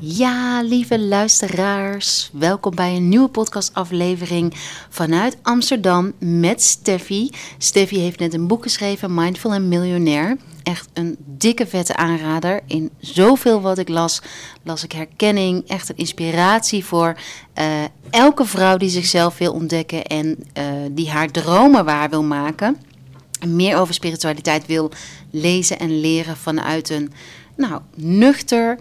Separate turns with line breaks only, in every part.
Ja, lieve luisteraars, welkom bij een nieuwe podcastaflevering vanuit Amsterdam met Steffi. Steffi heeft net een boek geschreven, Mindful en Miljonair. Echt een dikke vette aanrader. In zoveel wat ik las, las ik herkenning, echt een inspiratie voor uh, elke vrouw die zichzelf wil ontdekken en uh, die haar dromen waar wil maken. En meer over spiritualiteit wil lezen en leren vanuit een nou, nuchter,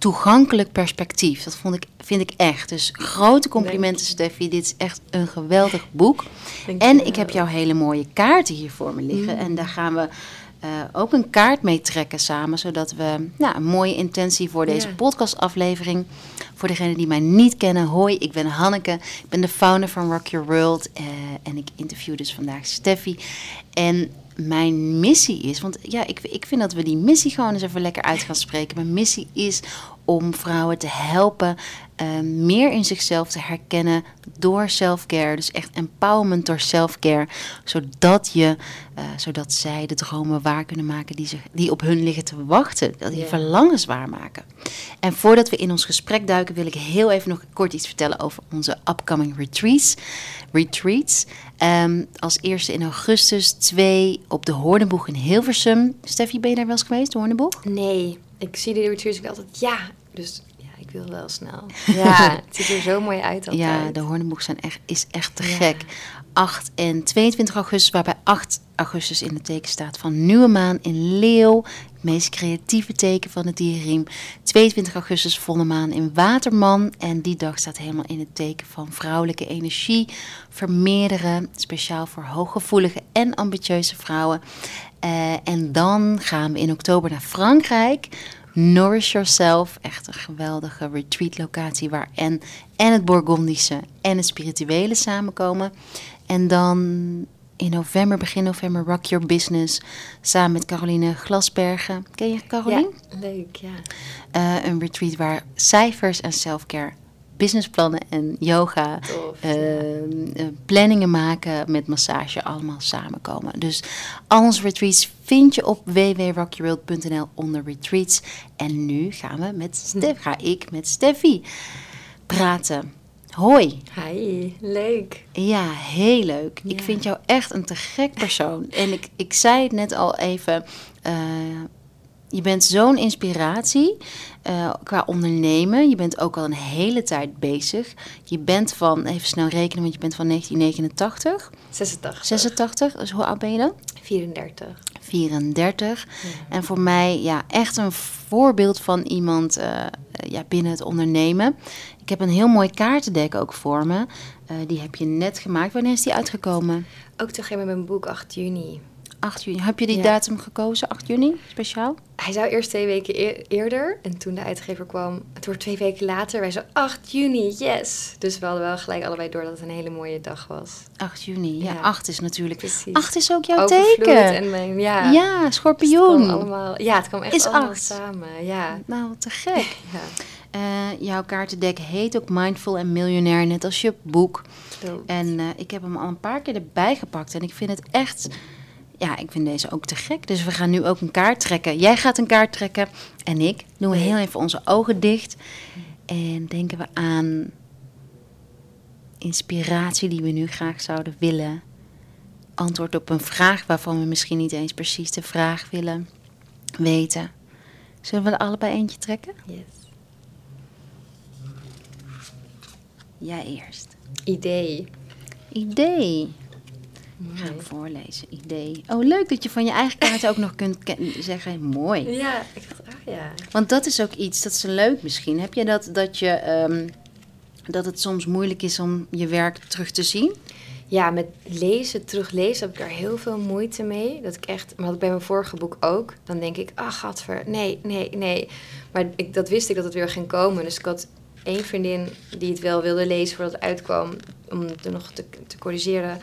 toegankelijk perspectief. Dat vond ik, vind ik echt. Dus grote complimenten, Steffi. Dit is echt een geweldig boek. en ik heb jouw hele mooie kaarten hier voor me liggen.
Mm.
En daar gaan we uh, ook een kaart mee trekken samen. Zodat we nou, een mooie intentie voor deze
Ja.
podcastaflevering. Voor degenen die mij niet kennen. Hoi, ik ben Hanneke. Ik ben de founder van Rock Your World. eh, en ik interview dus vandaag Steffi. En mijn missie is, want ja, ik, ik vind dat we die missie gewoon eens even lekker uit gaan spreken. Mijn missie is om vrouwen te helpen eh, meer in zichzelf te herkennen door self-care. Dus echt empowerment door self-care. Zodat, je, eh, zodat zij de dromen waar kunnen maken die, zich, die op hun liggen te wachten. Dat die
Ja.
verlangens waarmaken. En voordat we in ons gesprek duiken, wil ik heel even nog kort iets vertellen over onze upcoming retreats. retreats. Ehm, als eerste in augustus twee op de Hoornboeg in Hilversum. Steffi, ben je daar wel eens geweest, de Hoornboeg?
Nee, ik zie retreats ook altijd ja. Dus ik wil wel snel. Ja, het ziet er zo mooi uit altijd.
Ja, de Hoornboeg zijn echt, is echt te
Ja.
gek. 8 en 22 augustus, waarbij 8 augustus in het teken staat van nieuwe maan in Leeuw. Het meest creatieve teken van het dierriem. 22 augustus volle maan in Waterman. En die dag staat helemaal in het teken van vrouwelijke energie. Vermeerderen, speciaal voor hooggevoelige en ambitieuze vrouwen. Eh, en dan gaan we in oktober naar Frankrijk. Nourish Yourself, echt een geweldige retreat locatie waar en, en het Bourgondische en het spirituele samenkomen. En dan in november, begin november, Rock Your Business samen met Caroline Glasbergen. Ken je Caroline?
Ja, leuk, ja.
Eh, een retreat waar cijfers en selfcare, businessplannen en yoga,
Tof,
eh, planningen maken met massage allemaal samenkomen. Dus al onze retreats vind je op www.rockyourworld.nl onder retreats. En nu gaan we met Stef, ga ik met Steffi praten. Hoi.
Hi, leuk.
Ja, heel leuk. Ik vind jou echt een te gek persoon. En ik, ik zei het net al even. eh, je bent zo'n inspiratie eh, qua ondernemen. Je bent ook al een hele tijd bezig. Je bent van, even snel rekenen, want je bent van 1989,
86.
86. Dus hoe oud ben je dan?
34.
34. En voor mij ja, echt een voorbeeld van iemand eh, ja, binnen het ondernemen. Ik heb een heel mooi kaartendek ook voor me. Eh, die heb je net gemaakt. Wanneer is die uitgekomen?
Ook toch met mijn boek 8 juni.
8 juni. Heb je die
Ja.
datum gekozen? 8 juni, speciaal?
Hij zou eerst twee weken eer- eerder. En toen de uitgever kwam, het wordt twee weken later. Wij zo 8 juni, yes. Dus we hadden wel gelijk allebei door dat het een hele mooie dag was.
8 juni. Ja,
Ja.
8 is natuurlijk.
Precies.
8 is ook jouw
Overvloed
teken.
En mijn, ja,
ja,
Dus het
schorpioen.
allemaal, ja, het kwam echt
Is
allemaal samen. Ja.
Nou, te gek.
ja.
Eh, jouw kaartendek heet ook Mindful en Miljonair, net als je boek.
klopt.
En eh, ik heb hem al een paar keer erbij gepakt. En ik vind het echt. Ja, ik vind deze ook te gek. Dus we gaan nu ook een kaart trekken. Jij gaat een kaart trekken. En ik doen we heel even onze ogen dicht. En denken we aan inspiratie die we nu graag zouden willen. Antwoord op een vraag waarvan we misschien niet eens precies de vraag willen weten. Zullen we er allebei eentje trekken?
Yes.
Jij eerst.
Idee.
Idee. Voorlezen. Idee. Oh, leuk dat je van je eigen kaart ook nog kunt zeggen. Mooi.
Ja, ik dacht, ah ja.
Want dat is ook iets, dat is leuk misschien. Heb je dat, dat, je, ehm, dat het soms moeilijk is om je werk terug te zien?
Ja, met lezen, teruglezen heb ik er heel veel moeite mee. Dat ik echt, maar dat bij mijn vorige boek ook. Dan denk ik, ah, gadver, nee, nee, nee. Maar ik, dat wist ik dat het weer ging komen. Dus ik had één vriendin die het wel wilde lezen voordat het uitkwam. Om het er nog te, te corrigeren.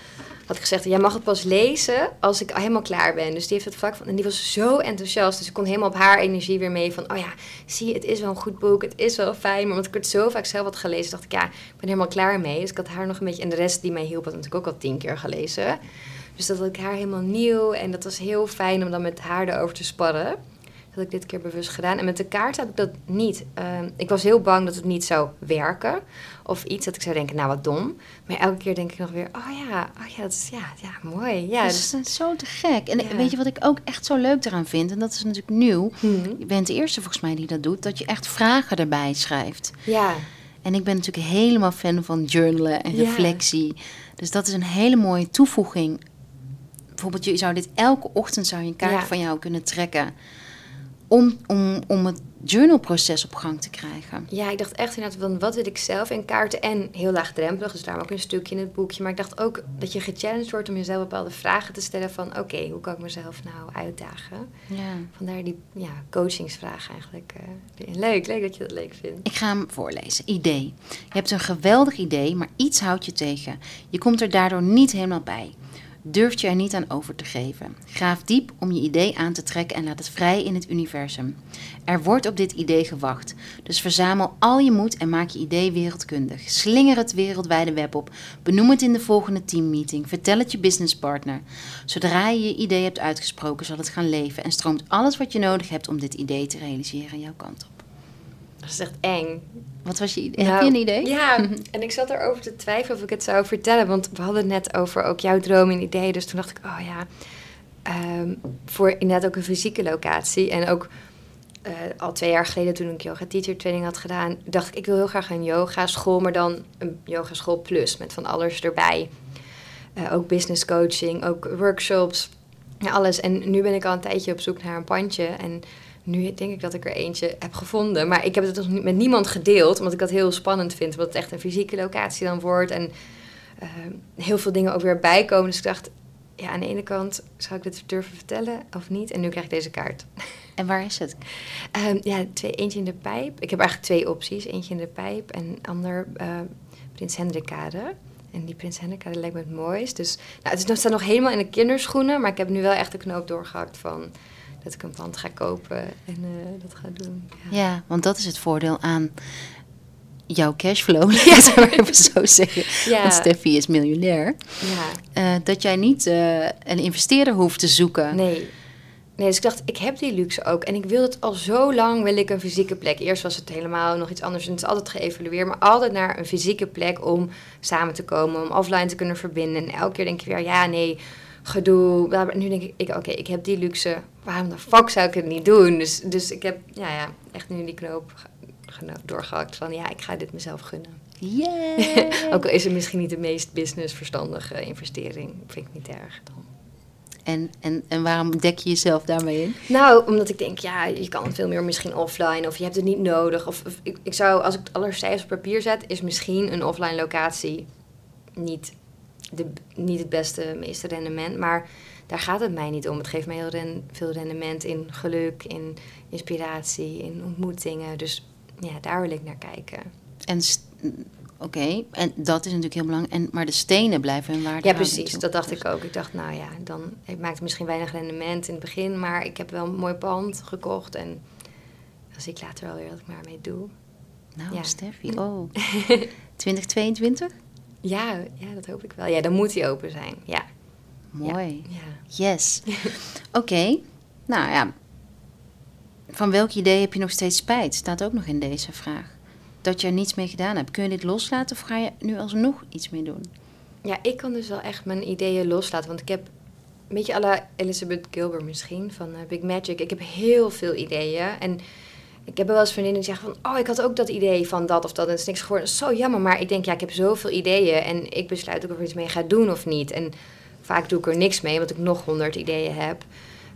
Had gezegd, jij mag het pas lezen als ik helemaal klaar ben. Dus die heeft het vlak van... En die was zo enthousiast. Dus ik kon helemaal op haar energie weer mee van... Oh ja, zie het is wel een goed boek. Het is wel fijn. Maar omdat ik het zo vaak zelf had gelezen, dacht ik... Ja, ik ben helemaal klaar mee. Dus ik had haar nog een beetje... En de rest die mij hielp, had natuurlijk ook al tien keer gelezen. Dus dat had ik haar helemaal nieuw. En dat was heel fijn om dan met haar erover te sparren. Had ik dit keer bewust gedaan. En met de kaart heb ik dat niet. Ehm, ik was heel bang dat het niet zou werken. Of iets dat ik zou denken, nou wat dom. Maar elke keer denk ik nog weer, oh ja, oh ja, dat is ja, ja mooi. Ja,
dat
dus-
is zo te gek. En
Ja.
weet je wat ik ook echt zo leuk eraan vind? En dat is natuurlijk nieuw.
Mhm.
Je bent de eerste volgens mij die dat doet. Dat je echt vragen erbij schrijft.
ja,
En ik ben natuurlijk helemaal fan van journalen en
Ja.
reflectie. Dus dat is een hele mooie toevoeging. Bijvoorbeeld, je zou dit elke ochtend zou je een kaart
Ja.
van jou kunnen trekken. Om, om, om het journalproces op gang te krijgen.
ja, ik dacht echt inderdaad van wat wil ik zelf in kaarten. En heel laagdrempelig, dus daarom ook een stukje in het boekje. Maar ik dacht ook dat je gechallenged wordt om jezelf bepaalde vragen te stellen. Van oké, hoe kan ik mezelf nou uitdagen?
Ja.
Vandaar die ja, coachingsvraag eigenlijk. eh, leuk, leuk dat je dat leuk vindt.
Ik ga hem voorlezen. Idee. Je hebt een geweldig idee, maar iets houdt je tegen. Je komt er daardoor niet helemaal bij. Durft je er niet aan over te geven. Graaf diep om je idee aan te trekken en laat het vrij in het universum. Er wordt op dit idee gewacht. Dus verzamel al je moed en maak je idee wereldkundig. Slinger het wereldwijde web op. Benoem het in de volgende teammeeting. Vertel het je businesspartner. Zodra je je idee hebt uitgesproken, zal het gaan leven en stroomt alles wat je nodig hebt om dit idee te realiseren jouw kant op.
Dat is echt eng.
Wat was je idee?
Nou,
Heb je een idee?
Ja, en ik zat erover te twijfelen of ik het zou vertellen. Want we hadden het net over ook jouw droom en idee. Dus toen dacht ik, oh ja, ehm, voor inderdaad ook een fysieke locatie. En ook eh, al twee jaar geleden toen ik yoga teacher training had gedaan... dacht ik, ik wil heel graag een yoga school, maar dan een yoga school plus. Met van alles erbij. Eh, ook business coaching, ook workshops, alles. En nu ben ik al een tijdje op zoek naar een pandje. En nu denk ik dat ik er eentje heb gevonden. Maar ik heb het nog niet met niemand gedeeld, omdat ik dat heel spannend vind. Omdat het echt een fysieke locatie dan wordt. En eh, heel veel dingen ook weer bijkomen. Dus ik dacht, ja, aan de ene kant zou ik dit durven vertellen of niet. En nu krijg ik deze kaart.
En waar is het?
Ehm, ja, twee, eentje in de pijp. Ik heb eigenlijk twee opties. Eentje in de pijp en ander eh, Prins Hendrikkade. En die Prins Hendrikkade lijkt me het mooist. Dus nou, het is nog, staat nog helemaal in de kinderschoenen. Maar ik heb nu wel echt de knoop doorgehakt van dat ik een pand ga kopen en eh, dat ga doen. Ja.
Ja, want dat is het voordeel aan jouw cashflow, laten we maar even zo zeggen.
Ja.
Want Steffi is miljonair.
Ja,
Eh, dat jij niet eh, een investeerder hoeft te zoeken.
nee. Nee, dus ik dacht, ik heb die luxe ook. En ik wil het al zo lang, wil ik een fysieke plek. Eerst was het helemaal nog iets anders en het is altijd geëvalueerd. Maar altijd naar een fysieke plek om samen te komen, om offline te kunnen verbinden. En elke keer denk je weer, ja, nee, gedoe. Nu denk ik, ik oké, ik heb die luxe. Waarom de fuck zou ik het niet doen? Dus, dus ik heb, ja, ja, echt nu die knoop doorgehakt van, ja, ik ga dit mezelf gunnen.
Yeah.
Ook al is het misschien niet de meest businessverstandige investering, vind ik niet erg dan.
en, en, en waarom dek je jezelf daarmee in?
Nou, omdat ik denk, ja, je kan veel meer misschien offline of je hebt het niet nodig. Of, of ik, ik zou, als ik het alle cijfers op papier zet, is misschien een offline locatie niet, de, niet het beste, meeste rendement. Maar daar gaat het mij niet om. Het geeft mij heel ren- veel rendement in geluk, in inspiratie, in ontmoetingen. Dus ja, daar wil ik naar kijken.
En st- Oké, en dat is natuurlijk heel belangrijk. En, maar de stenen blijven hun waarde
Ja, precies. Dat dacht ik ook. Ik dacht, nou ja, dan het maakt misschien weinig rendement in het begin, maar ik heb wel een mooi pand gekocht en dan zie ik later wel weer wat ik maar mee doe.
Nou,
Ja.
Steffi, oh. 2022?
Ja, ja, dat hoop ik wel. Ja, dan moet hij open zijn. Ja.
Mooi.
ja.
Yes. Oké, nou ja. Van welk idee heb je nog steeds spijt? Staat ook nog in deze vraag. Dat je er niets mee gedaan hebt. Kun je dit loslaten of ga je nu alsnog iets mee doen?
Ja, ik kan dus wel echt mijn ideeën loslaten. Want ik heb een beetje à la Elizabeth Gilbert misschien, van eh, Big Magic. Ik heb heel veel ideeën. En ik heb wel eens vriendinnen die zeggen van... Oh, ik had ook dat idee van dat of dat. En het is niks geworden. Zo jammer. Maar ik denk, ja, ik heb zoveel ideeën. En ik besluit ook of ik er iets mee ga doen of niet. En vaak doe ik er niks mee, omdat ik nog honderd ideeën heb.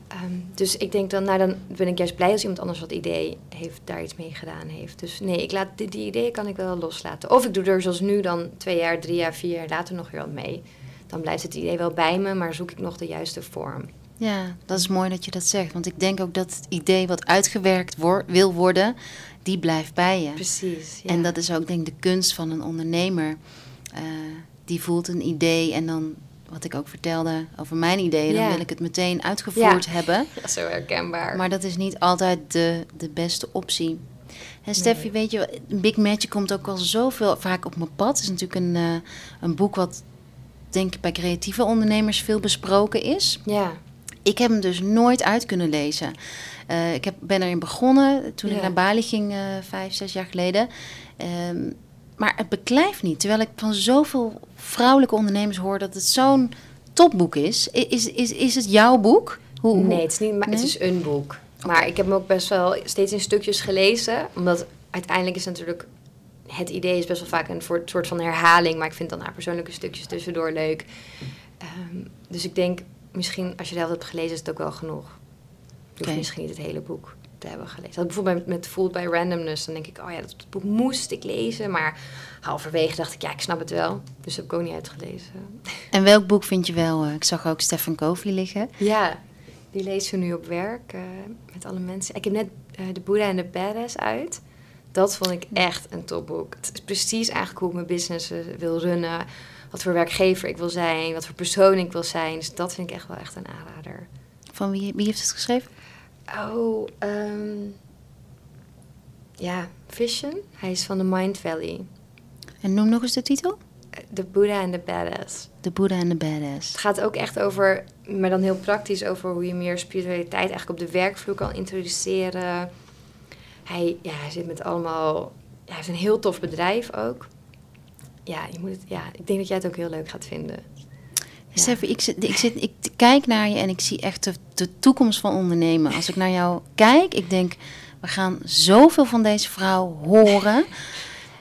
Ehm, dus ik denk dan, nou, dan ben ik juist blij als iemand anders wat idee heeft, daar iets mee gedaan heeft. Dus nee, ik laat, die, die ideeën kan ik wel loslaten. Of ik doe er zoals nu dan twee jaar, drie jaar, vier jaar later nog weer wat mee. Dan blijft het idee wel bij me, maar zoek ik nog de juiste vorm.
Ja, dat is mooi dat je dat zegt. Want ik denk ook dat het idee wat uitgewerkt wor- wil worden, die blijft bij je.
Precies. Ja.
En dat is ook denk ik de kunst van een ondernemer. Eh, die voelt een idee en dan, wat ik ook vertelde over mijn ideeën, dan wil ik het meteen uitgevoerd hebben.
Ja, zo herkenbaar.
Maar dat is niet altijd de, de beste optie. En Steffi,
Nee.
weet je, Big Magic komt ook al zoveel vaak op mijn pad. Het is natuurlijk een, eh, een boek wat, denk ik, bij creatieve ondernemers veel besproken is.
ja,
Ik heb hem dus nooit uit kunnen lezen. Uh, ik heb, ben erin begonnen toen ik naar Bali ging, uh, vijf, zes jaar geleden. Um, maar het beklijft niet. Terwijl ik van zoveel vrouwelijke ondernemers hoor dat het zo'n topboek is. Is, is, is het jouw boek?
Hoe, nee, het is, niet, maar het is een boek. Maar ik heb hem ook best wel steeds in stukjes gelezen. Omdat uiteindelijk is natuurlijk... Het idee is best wel vaak een soort van herhaling. Maar ik vind dan haar persoonlijke stukjes tussendoor leuk. Um, dus ik denk, misschien als je dat hebt gelezen, is het ook wel genoeg. Je hoeft misschien niet het hele boek te hebben gelezen. Dat bijvoorbeeld met, met Fooled by Randomness. Dan denk ik, oh ja, dat, boek moest ik lezen. Maar halverwege dacht ik, ja, ik snap het wel. Dus heb ik ook niet uitgelezen.
En welk boek vind je wel? Uh, ik zag ook Stefan Covey liggen.
Ja, die lezen we nu op werk uh, met alle mensen. Ik heb net uh, De Boeddha en de Badass uit. Dat vond ik echt een topboek. Het is precies eigenlijk hoe ik mijn business wil runnen. Wat voor werkgever ik wil zijn. Wat voor persoon ik wil zijn. Dus dat vind ik echt wel echt een aanrader.
Van wie, wie heeft het geschreven?
Oh, um, ja, Vision. Hij is van de Mind Valley.
En noem nog eens de titel?
The Buddha and the Badass.
The Buddha and the Badass.
Het gaat ook echt over, maar dan heel praktisch, over hoe je meer spiritualiteit eigenlijk op de werkvloer kan introduceren. Hij, ja, hij zit met allemaal, hij heeft een heel tof bedrijf ook. Ja, je moet het, ja, ik denk dat jij het ook heel leuk gaat vinden.
Ja. ik, zit, ik, zit, ik kijk naar je en ik zie echt de, de toekomst van ondernemen. Als ik naar jou kijk, ik denk, we gaan zoveel van deze vrouw horen.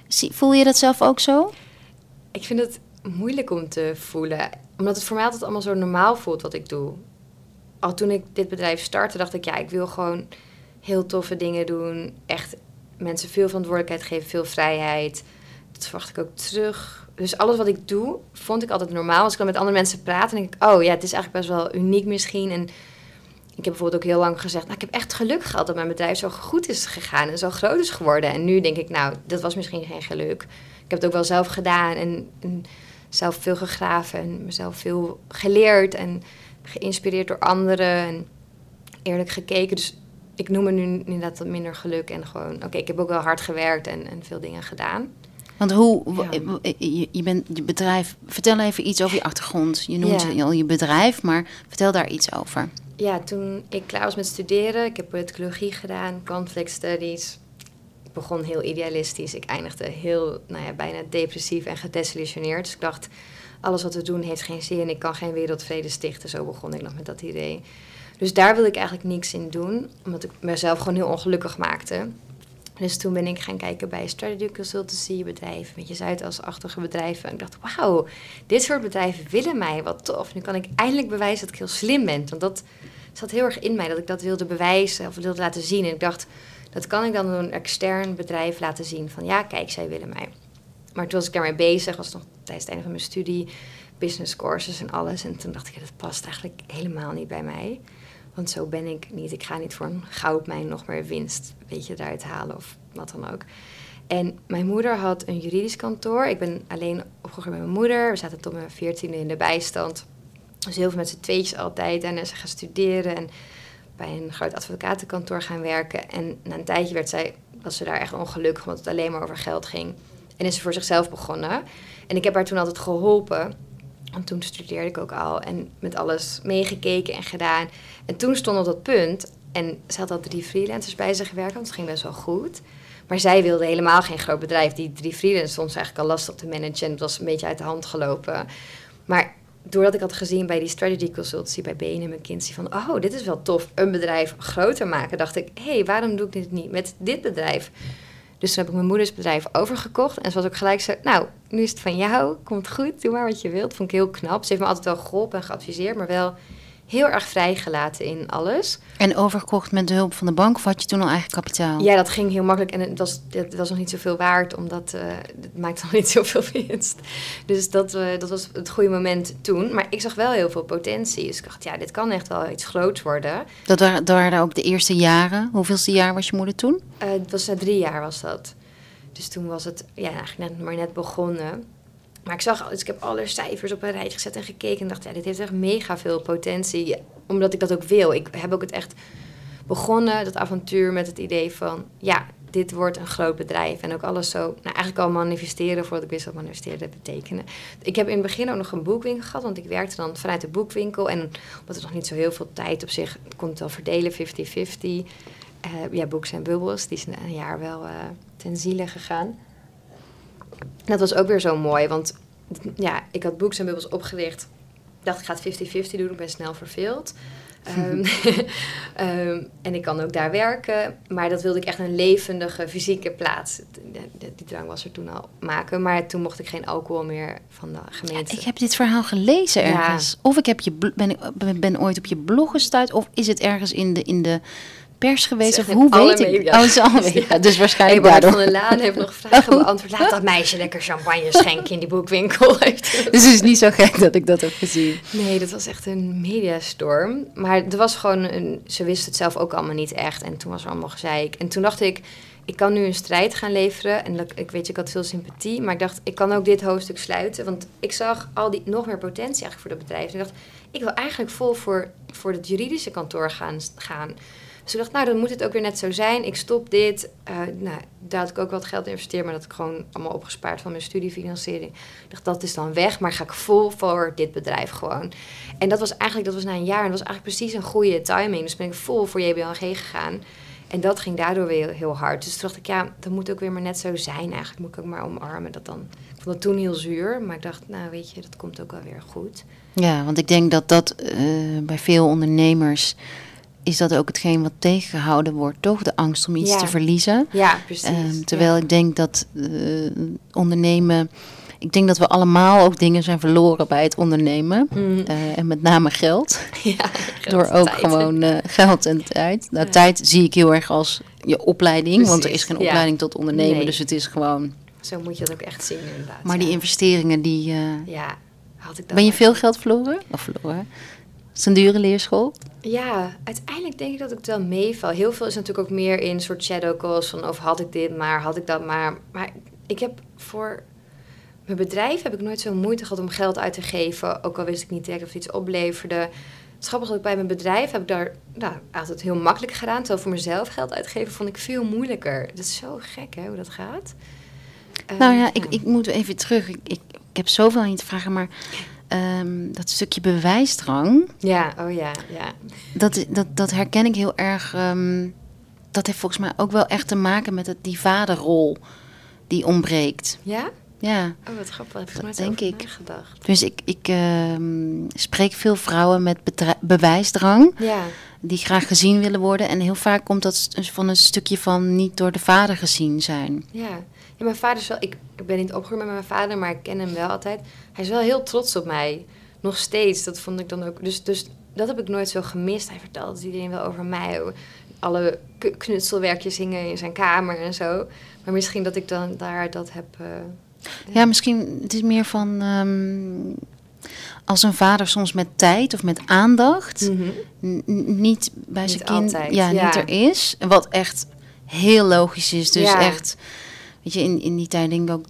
Voel je dat zelf ook zo?
Ik vind het moeilijk om te voelen. Omdat het voor mij altijd allemaal zo normaal voelt wat ik doe. Al toen ik dit bedrijf startte, dacht ik, ja, ik wil gewoon heel toffe dingen doen. Echt mensen veel verantwoordelijkheid geven, veel vrijheid. Dat verwacht ik ook terug dus alles wat ik doe, vond ik altijd normaal. Als ik dan met andere mensen praat, dan denk ik, oh ja, het is eigenlijk best wel uniek misschien. En ik heb bijvoorbeeld ook heel lang gezegd, nou, ik heb echt geluk gehad dat mijn bedrijf zo goed is gegaan en zo groot is geworden. En nu denk ik, nou, dat was misschien geen geluk. Ik heb het ook wel zelf gedaan en, en zelf veel gegraven en mezelf veel geleerd en geïnspireerd door anderen en eerlijk gekeken. Dus ik noem het nu inderdaad minder geluk en gewoon, oké, ik heb ook wel hard gewerkt en, en veel dingen gedaan.
Want hoe, je, je, bent je bedrijf, vertel even iets over je achtergrond. Je noemt ja. al je bedrijf, maar vertel daar iets over.
Ja, toen ik klaar was met studeren, ik heb politicologie gedaan, conflict studies. Ik begon heel idealistisch. Ik eindigde heel, nou ja, bijna depressief en gedesillusioneerd. Dus ik dacht, alles wat we doen heeft geen zin. Ik kan geen wereldvrede stichten. Zo begon ik nog met dat idee. Dus daar wilde ik eigenlijk niks in doen, omdat ik mezelf gewoon heel ongelukkig maakte. Dus toen ben ik gaan kijken bij strategy consultancy bedrijven, met je Zuidas-achtige bedrijven. En ik dacht, wauw, dit soort bedrijven willen mij, wat tof. Nu kan ik eindelijk bewijzen dat ik heel slim ben. Want dat zat heel erg in mij, dat ik dat wilde bewijzen of wilde laten zien. En ik dacht, dat kan ik dan een extern bedrijf laten zien. Van ja, kijk, zij willen mij. Maar toen was ik daarmee bezig, was nog tijdens het einde van mijn studie, business courses en alles. En toen dacht ik, dat past eigenlijk helemaal niet bij mij. Want zo ben ik niet. Ik ga niet voor een goudmijn nog meer winst weet je, eruit halen of wat dan ook. En mijn moeder had een juridisch kantoor. Ik ben alleen opgegroeid met mijn moeder. We zaten tot mijn veertiende in de bijstand. Dus heel veel met z'n tweetjes altijd. En ze gaan studeren en bij een groot advocatenkantoor gaan werken. En na een tijdje werd zij, was ze daar echt ongelukkig, omdat het alleen maar over geld ging. En is ze voor zichzelf begonnen. En ik heb haar toen altijd geholpen want toen studeerde ik ook al en met alles meegekeken en gedaan. En toen stond op dat punt, en ze had al drie freelancers bij zich gewerkt, want het ging best wel goed. Maar zij wilde helemaal geen groot bedrijf. Die drie freelancers stond eigenlijk al lastig te managen en het was een beetje uit de hand gelopen. Maar doordat ik had gezien bij die strategy consultancy bij BNM McKinsey van... oh, dit is wel tof, een bedrijf groter maken, dacht ik... hé, hey, waarom doe ik dit niet met dit bedrijf? Dus toen heb ik mijn moeders bedrijf overgekocht. En ze was ook gelijk zo, nou, nu is het van jou, komt goed, doe maar wat je wilt. Vond ik heel knap. Ze heeft me altijd wel geholpen en geadviseerd, maar wel heel erg vrijgelaten in alles.
En overgekocht met de hulp van de bank of had je toen al eigen kapitaal?
Ja, dat ging heel makkelijk en het was, het was nog niet zoveel waard, omdat uh, het maakte nog niet zoveel winst. Dus dat, uh, dat was het goede moment toen. Maar ik zag wel heel veel potentie. Dus ik dacht, ja, dit kan echt wel iets groots worden.
Dat waren, dat waren ook de eerste jaren. Hoeveelste jaar was je moeder toen?
Uh, het was na drie jaar was dat. Dus toen was het ja, eigenlijk net, maar net begonnen. Maar ik zag, dus ik heb alle cijfers op een rijtje gezet en gekeken en dacht, ja, dit heeft echt mega veel potentie. Omdat ik dat ook wil. Ik heb ook het echt begonnen, dat avontuur, met het idee van, ja, dit wordt een groot bedrijf. En ook alles zo, nou eigenlijk al manifesteren voordat ik wist wat manifesteren betekende. Ik heb in het begin ook nog een boekwinkel gehad, want ik werkte dan vanuit de boekwinkel. En omdat er nog niet zo heel veel tijd op zich kon het verdelen, 50-50. Uh, ja, Books en Bubbles, die zijn een jaar wel uh, ten ziele gegaan. Dat was ook weer zo mooi, want ja, ik had Books en Bubbles opgericht. Ik dacht, ik ga het 50-50 doen, ik ben snel verveeld. Um, um, en ik kan ook daar werken. Maar dat wilde ik echt een levendige fysieke plaats. Die, die drang was er toen al maken. Maar toen mocht ik geen alcohol meer van de gemeente.
Ja, ik heb dit verhaal gelezen ergens. Ja. Of ik heb je, ben, ben ooit op je blog gestuurd. Of is het ergens in de, in de pers geweest? Of hoe weet ik? Oh, het is alle media. Dus waarschijnlijk
hey,
daardoor.
van der Laan heeft nog vragen oh. beantwoord. Laat dat meisje lekker champagne schenken in die boekwinkel.
dus het is niet zo gek dat ik dat heb gezien.
Nee, dat was echt een mediastorm. Maar er was gewoon een... Ze wisten het zelf ook allemaal niet echt. En toen was er allemaal gezeik. En toen dacht ik... Ik kan nu een strijd gaan leveren. En dat, ik weet, ik had veel sympathie. Maar ik dacht, ik kan ook dit hoofdstuk sluiten. Want ik zag al die nog meer potentie eigenlijk voor dat bedrijf. En ik dacht, ik wil eigenlijk vol voor, voor het juridische kantoor gaan. gaan. Dus ik dacht, nou, dan moet het ook weer net zo zijn. Ik stop dit. Uh, nou, daar had ik ook wat geld in investeerd, maar dat ik gewoon allemaal opgespaard van mijn studiefinanciering. Ik dacht, dat is dan weg, maar ga ik vol voor dit bedrijf gewoon. En dat was eigenlijk, dat was na een jaar, en dat was eigenlijk precies een goede timing. Dus ben ik vol voor JBLG gegaan. En dat ging daardoor weer heel hard. Dus toen dacht ik, ja, dat moet ook weer maar net zo zijn. Eigenlijk moet ik ook maar omarmen dat dan. Ik vond het toen heel zuur, maar ik dacht, nou weet je, dat komt ook wel weer goed.
Ja, want ik denk dat dat uh, bij veel ondernemers is dat ook hetgeen wat tegengehouden wordt, toch? De angst om iets
Ja.
te verliezen.
Ja, precies.
Ehm, terwijl
Ja.
ik denk dat eh, ondernemen. Ik denk dat we allemaal ook dingen zijn verloren bij het ondernemen.
Mm.
Eh, en met name geld.
ja,
Door ook
tijd.
gewoon eh, geld en tijd. Nou, tijd zie ik heel erg als je opleiding. Want er is geen opleiding tot ondernemen.
Nee.
Dus het is gewoon.
Zo moet je dat ook echt zien, inderdaad.
Maar die investeringen, die.
Ja, had ik dat
ben je veel geld verloren? Of verloren? Is een dure leerschool.
Ja, uiteindelijk denk ik dat ik het wel meeval. Heel veel is natuurlijk ook meer in soort shadow calls van of had ik dit maar, had ik dat maar. Maar ik heb voor mijn bedrijf heb ik nooit zo moeite gehad om geld uit te geven. Ook al wist ik niet direct of het iets opleverde. Het is grappig dat ik bij mijn bedrijf heb ik daar nou, altijd heel makkelijk gedaan. Terwijl voor mezelf geld uitgeven vond ik veel moeilijker. Dat is zo gek hè, hoe dat gaat.
Nou ja, ik, ik moet even terug. Ik, ik, ik heb zoveel aan je te vragen, maar ehm, dat stukje bewijsdrang,
Ja, oh ja, ja.
dat, dat, dat herken ik heel erg. ehm, dat heeft volgens mij ook wel echt te maken met het, die vaderrol die ontbreekt.
Ja?
Ja,
Oh, wat grappig. Heb
Dat denk ik.
nagedacht.
dus ik, ik ehm, spreek veel vrouwen met bewijsdrang,
Ja,
die graag gezien willen worden. En heel vaak komt dat van een stukje van niet door de vader gezien zijn.
Ja. Ja, mijn vader is wel... Ik, ik ben niet opgegroeid met mijn vader, maar ik ken hem wel altijd. Hij is wel heel trots op mij. Nog steeds. Dat vond ik dan ook... Dus, dus dat heb ik nooit zo gemist. Hij vertelde iedereen wel over mij. Alle knutselwerkjes hingen in zijn kamer en zo. Maar misschien dat ik dan daar dat heb... eh,
Ja, misschien het is meer van ehm, als een vader soms met tijd of met aandacht
mhm.
niet bij
Niet
zijn kind
altijd,
ja,
ja.
niet er is. Wat echt heel logisch is. Dus
Ja.
echt, weet je, in, in die tijd denk ik ook,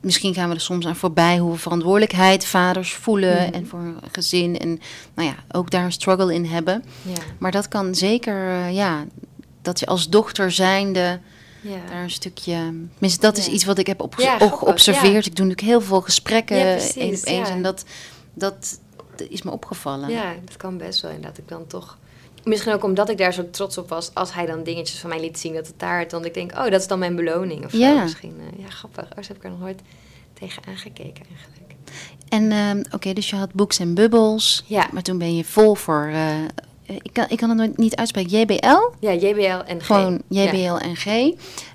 misschien gaan we er soms aan voorbij hoe we verantwoordelijkheid vaders voelen
Mhm.
en voor een gezin en nou ja, ook daar een struggle in hebben.
Ja,
Maar dat kan zeker, eh, ja, dat je als dochter zijnde
ja.
daar een stukje. Tenminste, dat is iets wat ik heb
Ja, grappig,
geobserveerd. Ik doe natuurlijk heel veel gesprekken één op één. En dat, dat is me opgevallen.
Ja, dat kan best wel. En dat ik dan toch... Misschien ook omdat ik daar zo trots op was... als hij dan dingetjes van mij liet zien... dat het daar... dan ik denk, oh, dat is dan mijn beloning of zo.
Ja.
Misschien, eh, ja, grappig. Oh, zo heb ik er nog nooit tegen aangekeken eigenlijk.
En ehm, oké, dus je had Books en Bubbles.
Ja.
Maar toen ben je vol voor. eh, eh, ik, kan, ik kan het nooit niet uitspreken. JBL?
Ja, JBL en G.
Gewoon
Ja.
JBL en G.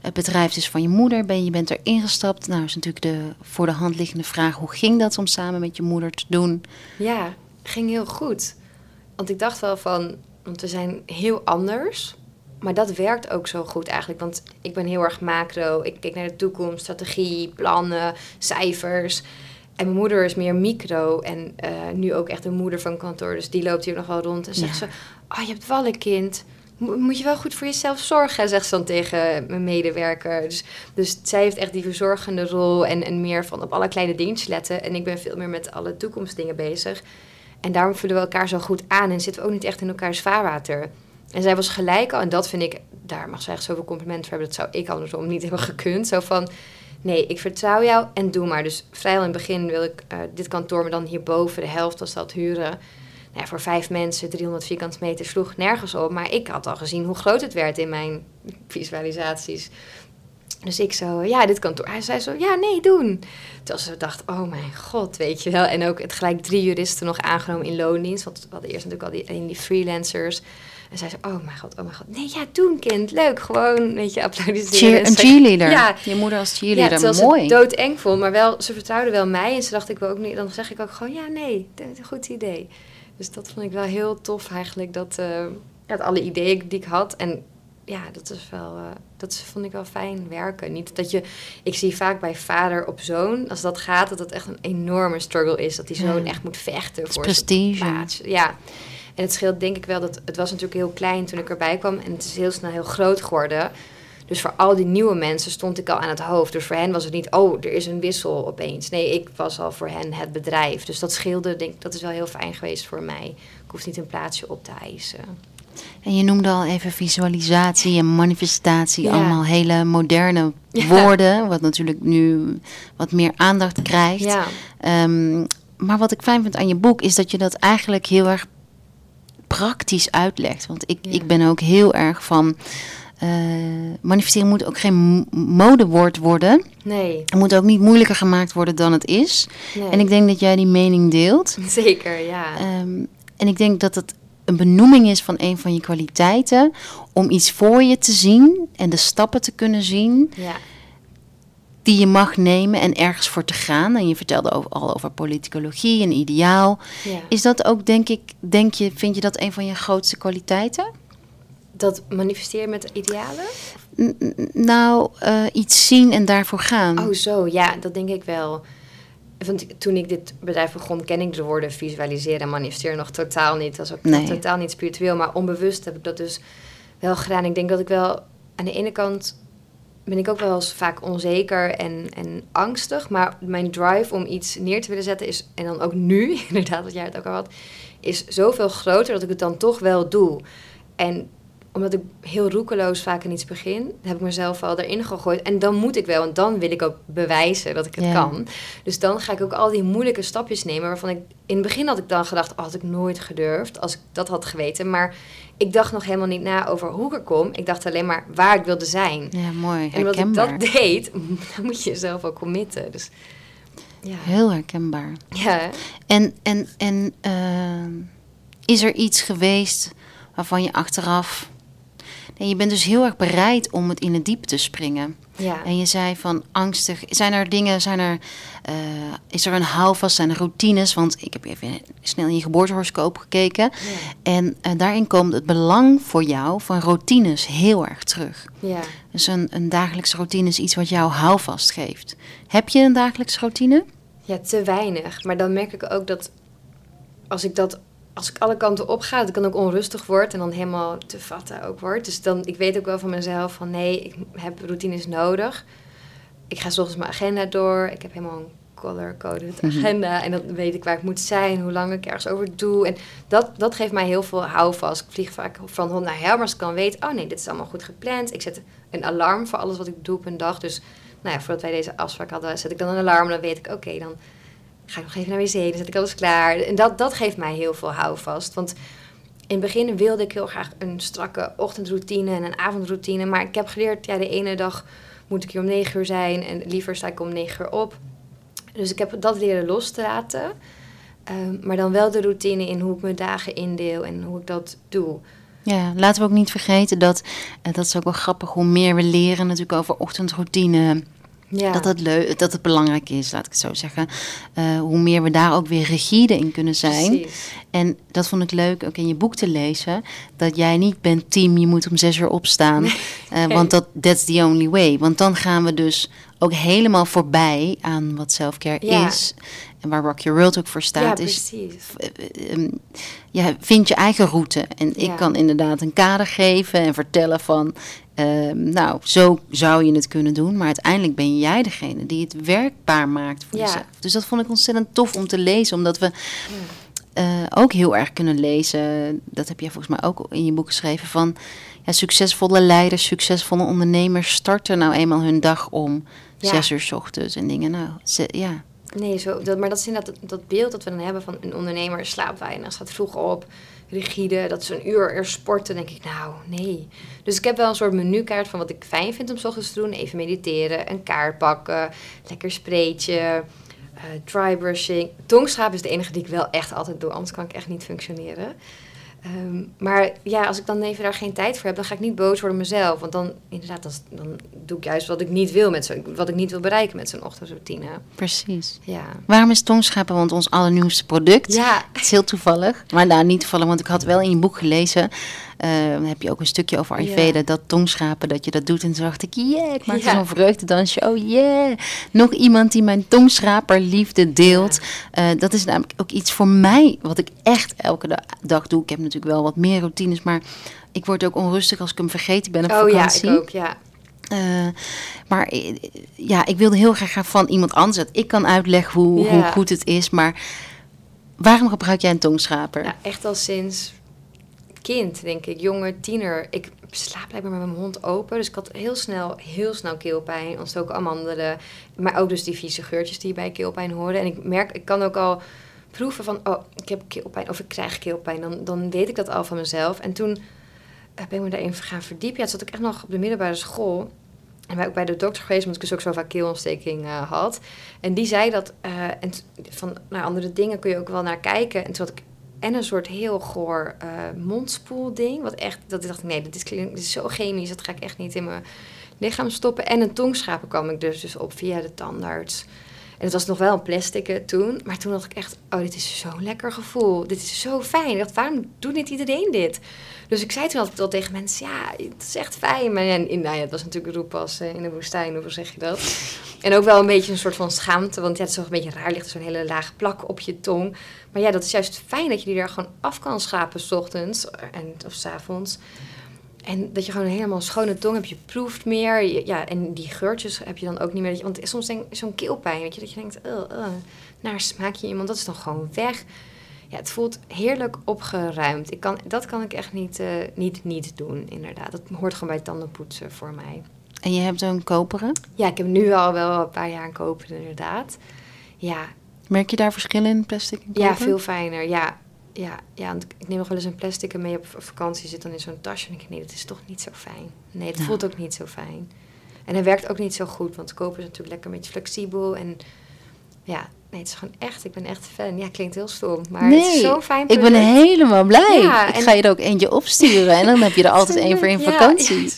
Het bedrijf is van je moeder. Ben, je bent er ingestapt. Nou, is natuurlijk de voor de hand liggende vraag: hoe ging dat om samen met je moeder te doen?
Ja, ging heel goed. Want ik dacht wel van, want we zijn heel anders. Maar dat werkt ook zo goed eigenlijk. Want ik ben heel erg macro. Ik kijk naar de toekomst, strategie, plannen, cijfers. En mijn moeder is meer micro. En eh, nu ook echt een moeder van kantoor. Dus die loopt hier nog wel rond en zegt
Ja.
ze... Oh, je hebt wel een kind. Mo- Moet je wel goed voor jezelf zorgen, zegt ze dan tegen mijn medewerker. Dus, dus zij heeft echt die verzorgende rol en, en meer van op alle kleine dingetjes letten. En ik ben veel meer met alle toekomstdingen bezig. En daarom vullen we elkaar zo goed aan en zitten we ook niet echt in elkaars vaarwater. En zij was gelijk al, en dat vind ik, daar mag zij echt zoveel complimenten voor hebben. Dat zou ik andersom niet hebben gekund. Zo van, nee, ik vertrouw jou en doe maar. Dus vrij al in het begin wil ik uh, dit kantoor, maar dan hierboven de helft was dat huren. Nou voor vijf mensen, 300 vierkante meter, sloeg nergens op. Maar ik had al gezien hoe groot het werd in mijn visualisaties. Dus ik zo, ja, dit kantoor. Hij zei zo, ja, nee, doen. Toen ze dacht, oh mijn god, weet je wel. En ook het gelijk drie juristen nog aangenomen in loondienst. Want we hadden eerst natuurlijk al die, die freelancers. En zei ze, oh mijn god, oh mijn god. Nee, ja, doen kind, leuk. Gewoon, weet je, applaudisseren.
Cheer, een cheerleader. Ja. Je moeder als cheerleader, ja, mooi.
Ja, doodeng vond. Maar wel, ze vertrouwde wel mij. En ze dacht, ik wil ook niet, dan zeg ik ook gewoon, ja, nee, dat is een goed idee. Dus dat vond ik wel heel tof eigenlijk. Dat, uh, dat alle ideeën die ik had. En ja, dat is wel, uh, dat vond ik wel fijn werken. Niet dat je, ik zie vaak bij vader op zoon, als dat gaat, dat het echt een enorme struggle is. Dat die zoon echt moet vechten voor
prestige.
Plaats. Ja. En het scheelt denk ik wel dat het was natuurlijk heel klein toen ik erbij kwam en het is heel snel heel groot geworden. Dus voor al die nieuwe mensen stond ik al aan het hoofd. Dus voor hen was het niet, oh, er is een wissel opeens. Nee, ik was al voor hen het bedrijf. Dus dat scheelde, denk ik, dat is wel heel fijn geweest voor mij. Ik hoef niet een plaatsje op te eisen.
En je noemde al even visualisatie en manifestatie, allemaal hele moderne woorden, wat natuurlijk nu wat meer aandacht krijgt. Ja. Um, maar wat ik fijn vind aan je boek is dat je dat eigenlijk heel erg praktisch uitlegt. Want ik, ik ben ook heel erg van. Uh, manifesteren moet ook geen modewoord worden.
Nee.
Het moet ook niet moeilijker gemaakt worden dan het is. Nee. En ik denk dat jij die mening deelt.
Zeker, ja.
Um, en ik denk dat het een benoeming is van een van je kwaliteiten. Om iets voor je te zien en de stappen te kunnen zien.
Ja.
Die je mag nemen en ergens voor te gaan. En je vertelde over, al over politicologie en ideaal.
Ja.
Is dat ook, denk ik, denk je, vind je dat een van je grootste kwaliteiten?
Dat manifesteren met idealen?
N nou, uh, iets zien en daarvoor gaan.
Oh, zo, ja, dat denk ik wel. Want toen ik dit bedrijf begon, ken ik de woorden visualiseren en manifesteren nog totaal niet. Dat was ook
nee.
totaal niet spiritueel, maar onbewust heb ik dat dus wel gedaan. Ik denk dat ik wel aan de ene kant ben ik ook wel eens vaak onzeker en, en angstig. Maar mijn drive om iets neer te willen zetten is, en dan ook nu, inderdaad, wat jij het ook al had, is zoveel groter dat ik het dan toch wel doe. En omdat ik heel roekeloos vaak in iets begin, heb ik mezelf al erin gegooid. En dan moet ik wel, want dan wil ik ook bewijzen dat ik het kan. Dus dan ga ik ook al die moeilijke stapjes nemen, waarvan ik in het begin had ik dan gedacht, oh, had ik nooit gedurfd als ik dat had geweten. Maar ik dacht nog helemaal niet na over hoe ik er kom. Ik dacht alleen maar waar ik wilde zijn.
Ja, mooi.
En omdat ik dat deed, dan moet je jezelf ook committen. Dus, ja.
Heel herkenbaar.
Ja.
En, en, en uh, is er iets geweest waarvan je achteraf en je bent dus heel erg bereid om het in het diep te springen.
Ja.
En je zei van angstig. Zijn er dingen, zijn er, uh, is er een houvast, zijn er routines? Want ik heb even snel in je geboortehoroscoop gekeken. Ja. En uh, daarin komt het belang voor jou van routines heel erg terug.
Ja.
Dus een, een dagelijkse routine is iets wat jou houvast geeft. Heb je een dagelijkse routine?
Ja, te weinig. Maar dan merk ik ook dat als ik dat als ik alle kanten op ga, dat ik dan ook onrustig word en dan helemaal te vatten ook word. Dus dan, ik weet ook wel van mezelf van nee, ik heb routines nodig. Ik ga soms mijn agenda door. Ik heb helemaal een color-coded mhm. agenda. En dan weet ik waar ik moet zijn, hoe lang ik ergens over doe. En dat, dat geeft mij heel veel houvast. Ik vlieg vaak van hond naar ik kan weten... oh nee, dit is allemaal goed gepland. Ik zet een alarm voor alles wat ik doe op een dag. Dus nou ja, voordat wij deze afspraak hadden, zet ik dan een alarm. Dan weet ik, oké, dan ga ik nog even naar wc, dan zet ik alles klaar. En dat, dat geeft mij heel veel houvast. Want in het begin wilde ik heel graag een strakke ochtendroutine en een avondroutine. Maar ik heb geleerd, ja, de ene dag moet ik hier om negen uur zijn en liever sta ik om negen uur op. Dus ik heb dat leren los te laten. Um, maar dan wel de routine in hoe ik mijn dagen indeel en hoe ik dat doe.
Ja, laten we ook niet vergeten dat, uh, dat is ook wel grappig, hoe meer we leren natuurlijk over ochtendroutine,
ja.
Dat, het leuk, dat het belangrijk is, laat ik het zo zeggen. Uh, hoe meer we daar ook weer rigide in kunnen zijn.
Precies.
En dat vond ik leuk ook in je boek te lezen. Dat jij niet bent team, je moet om zes uur opstaan. Nee. Uh, want dat that's the only way. Want dan gaan we dus ook helemaal voorbij aan wat selfcare
ja.
is. En waar Rock Your World ook voor staat.
Ja,
is,
precies.
Um, ja, vind je eigen route. En ik kan inderdaad een kader geven en vertellen van... ehm, nou, zo zou je het kunnen doen. Maar uiteindelijk ben jij degene die het werkbaar maakt voor
Ja.
jezelf. Dus dat vond ik ontzettend tof om te lezen. Omdat we... eh, ook heel erg kunnen lezen. Dat heb jij volgens mij ook in je boek geschreven. Van ja, succesvolle leiders, succesvolle ondernemers starten nou eenmaal hun dag om
Ja.
zes uur 's ochtends en dingen. Nou, ze- ja.
Nee, zo, dat, maar dat is inderdaad dat, dat beeld dat we dan hebben van een ondernemer slaapt weinig, staat vroeg op, rigide, dat ze een uur eerst sporten. Dan denk ik, nou, nee. Dus ik heb wel een soort menukaart van wat ik fijn vind om 's ochtends te doen. Even mediteren, een kaart pakken, lekker spreetje, eh dry brushing. Is de enige die ik wel echt altijd doe, anders kan ik echt niet functioneren. Ehm, maar ja, als ik dan even daar geen tijd voor heb, dan ga ik niet boos worden op mezelf. Want dan, inderdaad, dan, dan doe ik juist wat ik niet wil met zo'n, wat ik niet wil bereiken met zo'n ochtendroutine.
Precies.
Ja.
Waarom is Tongschapen? Want ons allernieuwste product.
Ja,
Het is heel toevallig. Maar nou, niet toevallig, want ik had wel in je boek gelezen. Dan heb je ook een stukje over Ayurveda,
Ja.
dat tongschapen, dat je dat doet. En toen dacht ik, yeah, ik maak
Ja.
zo'n vreugdedansje. Oh yeah, nog iemand die mijn tongschraperliefde deelt. Eh, dat is namelijk ook iets voor mij, wat ik echt elke da- dag doe. Ik heb natuurlijk wel wat meer routines, maar ik word ook onrustig als ik hem vergeten ben op
oh ja,
vakantie.
ik ook, ja.
Eh, maar eh, ja, ik wilde heel graag van iemand anders dat ik kan uitleggen hoe,
Ja.
hoe goed het is. Maar waarom gebruik jij een tongschraper?
ja. Echt al sinds kind, denk ik, jonge tiener. Ik slaap blijkbaar met mijn mond open. Dus ik had heel snel, heel snel keelpijn, ontstoken amandelen. Maar ook dus die vieze geurtjes die bij keelpijn horen. En ik merk, ik kan ook al proeven van, oh, ik heb keelpijn of ik krijg keelpijn. Dan, dan weet ik dat al van mezelf. En toen eh, ben ik me daarin gaan verdiepen. Ja, toen zat ik echt nog op de middelbare school. En ben ik bij de dokter geweest, omdat ik dus ook zo vaak keelontsteking eh, had. En die zei dat, eh, en van naar andere dingen kun je ook wel naar kijken. En toen had ik en een soort heel goor eh mondspoelding. Wat echt, dat ik dacht, nee, dit is, is zo chemisch, dat ga ik echt niet in mijn lichaam stoppen. En een tongschraper kwam ik dus, dus op via de tandarts. En het was nog wel een plastic toen. Maar toen dacht ik echt, oh, dit is zo'n lekker gevoel. Dit is zo fijn. Ik dacht, waarom doet niet iedereen dit? Dus ik zei toen altijd al tegen mensen, ja, het is echt fijn. Maar in, nou ja, het was natuurlijk roepas in de woestijn, hoe zeg je dat? En ook wel een beetje een soort van schaamte, want ja, het is toch een beetje raar, ligt er zo'n hele lage plak op je tong. Maar ja, dat is juist fijn dat je die daar gewoon af kan schrapen, s ochtends en, of s avonds. En dat je gewoon een helemaal schone tong hebt, je proeft meer. je- ja, en die geurtjes heb je dan ook niet meer. Want soms denk zo'n keelpijn, weet je, dat je denkt, uh, uh, naar smaakje iemand, dat is dan gewoon weg. Ja, het voelt heerlijk opgeruimd. Ik kan, dat kan ik echt niet, eh, niet, niet doen, inderdaad. Dat hoort gewoon bij tandenpoetsen voor mij.
En je hebt een koperen.
Ja, ik heb nu al wel een paar jaar aan kopen, inderdaad. Ja,
Merk je daar verschillen in plastic en
ja
koper?
veel fijner. Ja, ja, ja, ik neem nog wel eens een plastic mee op vakantie. Zit dan in zo'n tasje en denk ik, nee, dat is toch niet zo fijn. Nee, het
Ja.
voelt ook niet zo fijn. En hij werkt ook niet zo goed, want koper is natuurlijk lekker een beetje flexibel. En ja, nee, het is gewoon echt, ik ben echt fan. Ja, klinkt heel stom, maar het is zo'n fijn
ik ben helemaal blij.
Ja,
ik
en-
ga je er ook eentje opsturen en dan heb je er altijd één voor in vakantie.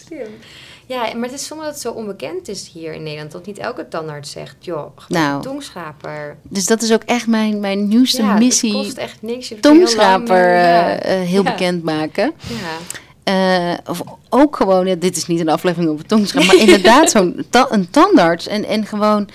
Ja, maar het is soms dat het zo onbekend is hier in Nederland. Dat niet elke tandarts zegt, joh,
Nou,
tongschraper.
Dus dat is ook echt mijn, mijn nieuwste
ja,
missie.
het kost echt niks. Je hoeft er heel lang
Tongschraper eh, eh, heel
Ja.
bekend maken.
Ja.
Eh, of ook gewoon, ja, dit is niet een aflevering over tongschraap, maar inderdaad zo'n ta- een tandarts. En, en gewoon,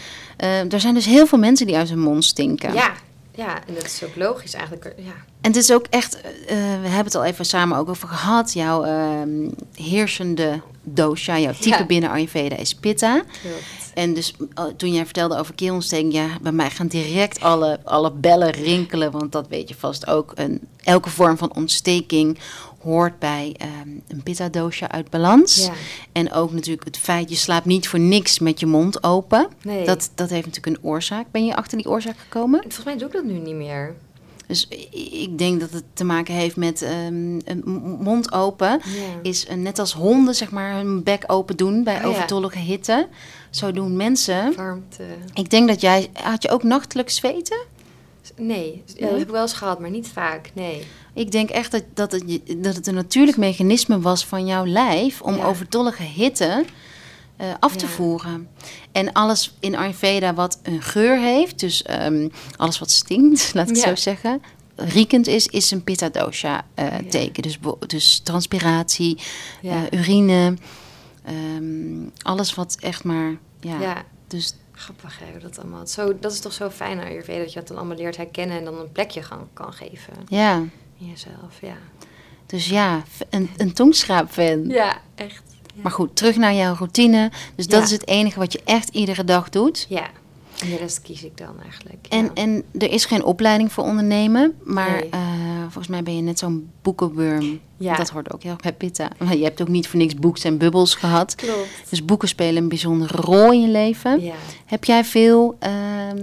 er zijn dus heel veel mensen die uit hun mond stinken.
Ja, ja, en dat is ook logisch eigenlijk. Ja,
En het is ook echt, eh, we hebben het al even samen ook over gehad. Jouw ehm, heersende dosha, jouw type
Ja.
binnen Ayurveda is pitta.
klopt.
En dus eh, toen jij vertelde over keelontsteking, ja, bij mij gaan direct alle, alle bellen rinkelen. Want dat weet je vast ook. Een, elke vorm van ontsteking hoort bij ehm, een pitta dosha uit balans.
Ja.
En ook natuurlijk het feit, je slaapt niet voor niks met je mond open.
Nee.
Dat, dat heeft natuurlijk een oorzaak. Ben je achter die oorzaak gekomen?
Volgens mij doe ik dat nu niet meer.
Dus ik denk dat het te maken heeft met ehm, een mond open. Is een- net als honden zeg maar hun bek open doen bij
Oh ja.
overtollige hitte. Zo doen mensen.
Warmte.
Ik denk dat jij... Had je ook nachtelijk zweten?
Nee, ja,
Nee?
dat heb ik wel eens gehad, maar niet vaak. Nee.
Ik denk echt dat, dat, het, dat het een natuurlijk mechanisme was van jouw lijf... om
Ja.
overtollige hitte eh, af te
Ja.
voeren. En alles in Ayurveda wat een geur heeft... dus ehm, alles wat stinkt, laat ik het
Ja.
zo zeggen... riekend is, is een pitta dosha eh, teken. Dus, dus transpiratie, eh, urine... ehm, alles wat echt maar... Ja, dus
Grappig hè, dat allemaal. Zo, dat is toch zo fijn aan Ayurveda, dat je dat dan allemaal leert herkennen en dan een plekje gaan, kan geven
ja...
in jezelf. Ja,
Dus ja, een, een tongschraapfan.
ja echt. Ja.
Maar goed, terug naar jouw routine. Dus dat
Ja.
is het enige wat je echt iedere dag doet.
Ja, En de rest kies ik dan eigenlijk.
En,
ja.
en er is geen opleiding voor ondernemen, maar
Nee.
eh, volgens mij ben je net zo'n boekenworm.
Ja.
Dat hoort ook heel erg bij Pitta. Maar je hebt ook niet voor niks boeks en bubbels gehad.
Klopt.
Dus boeken spelen een bijzondere rol in je leven.
Ja.
Heb jij veel, ehm,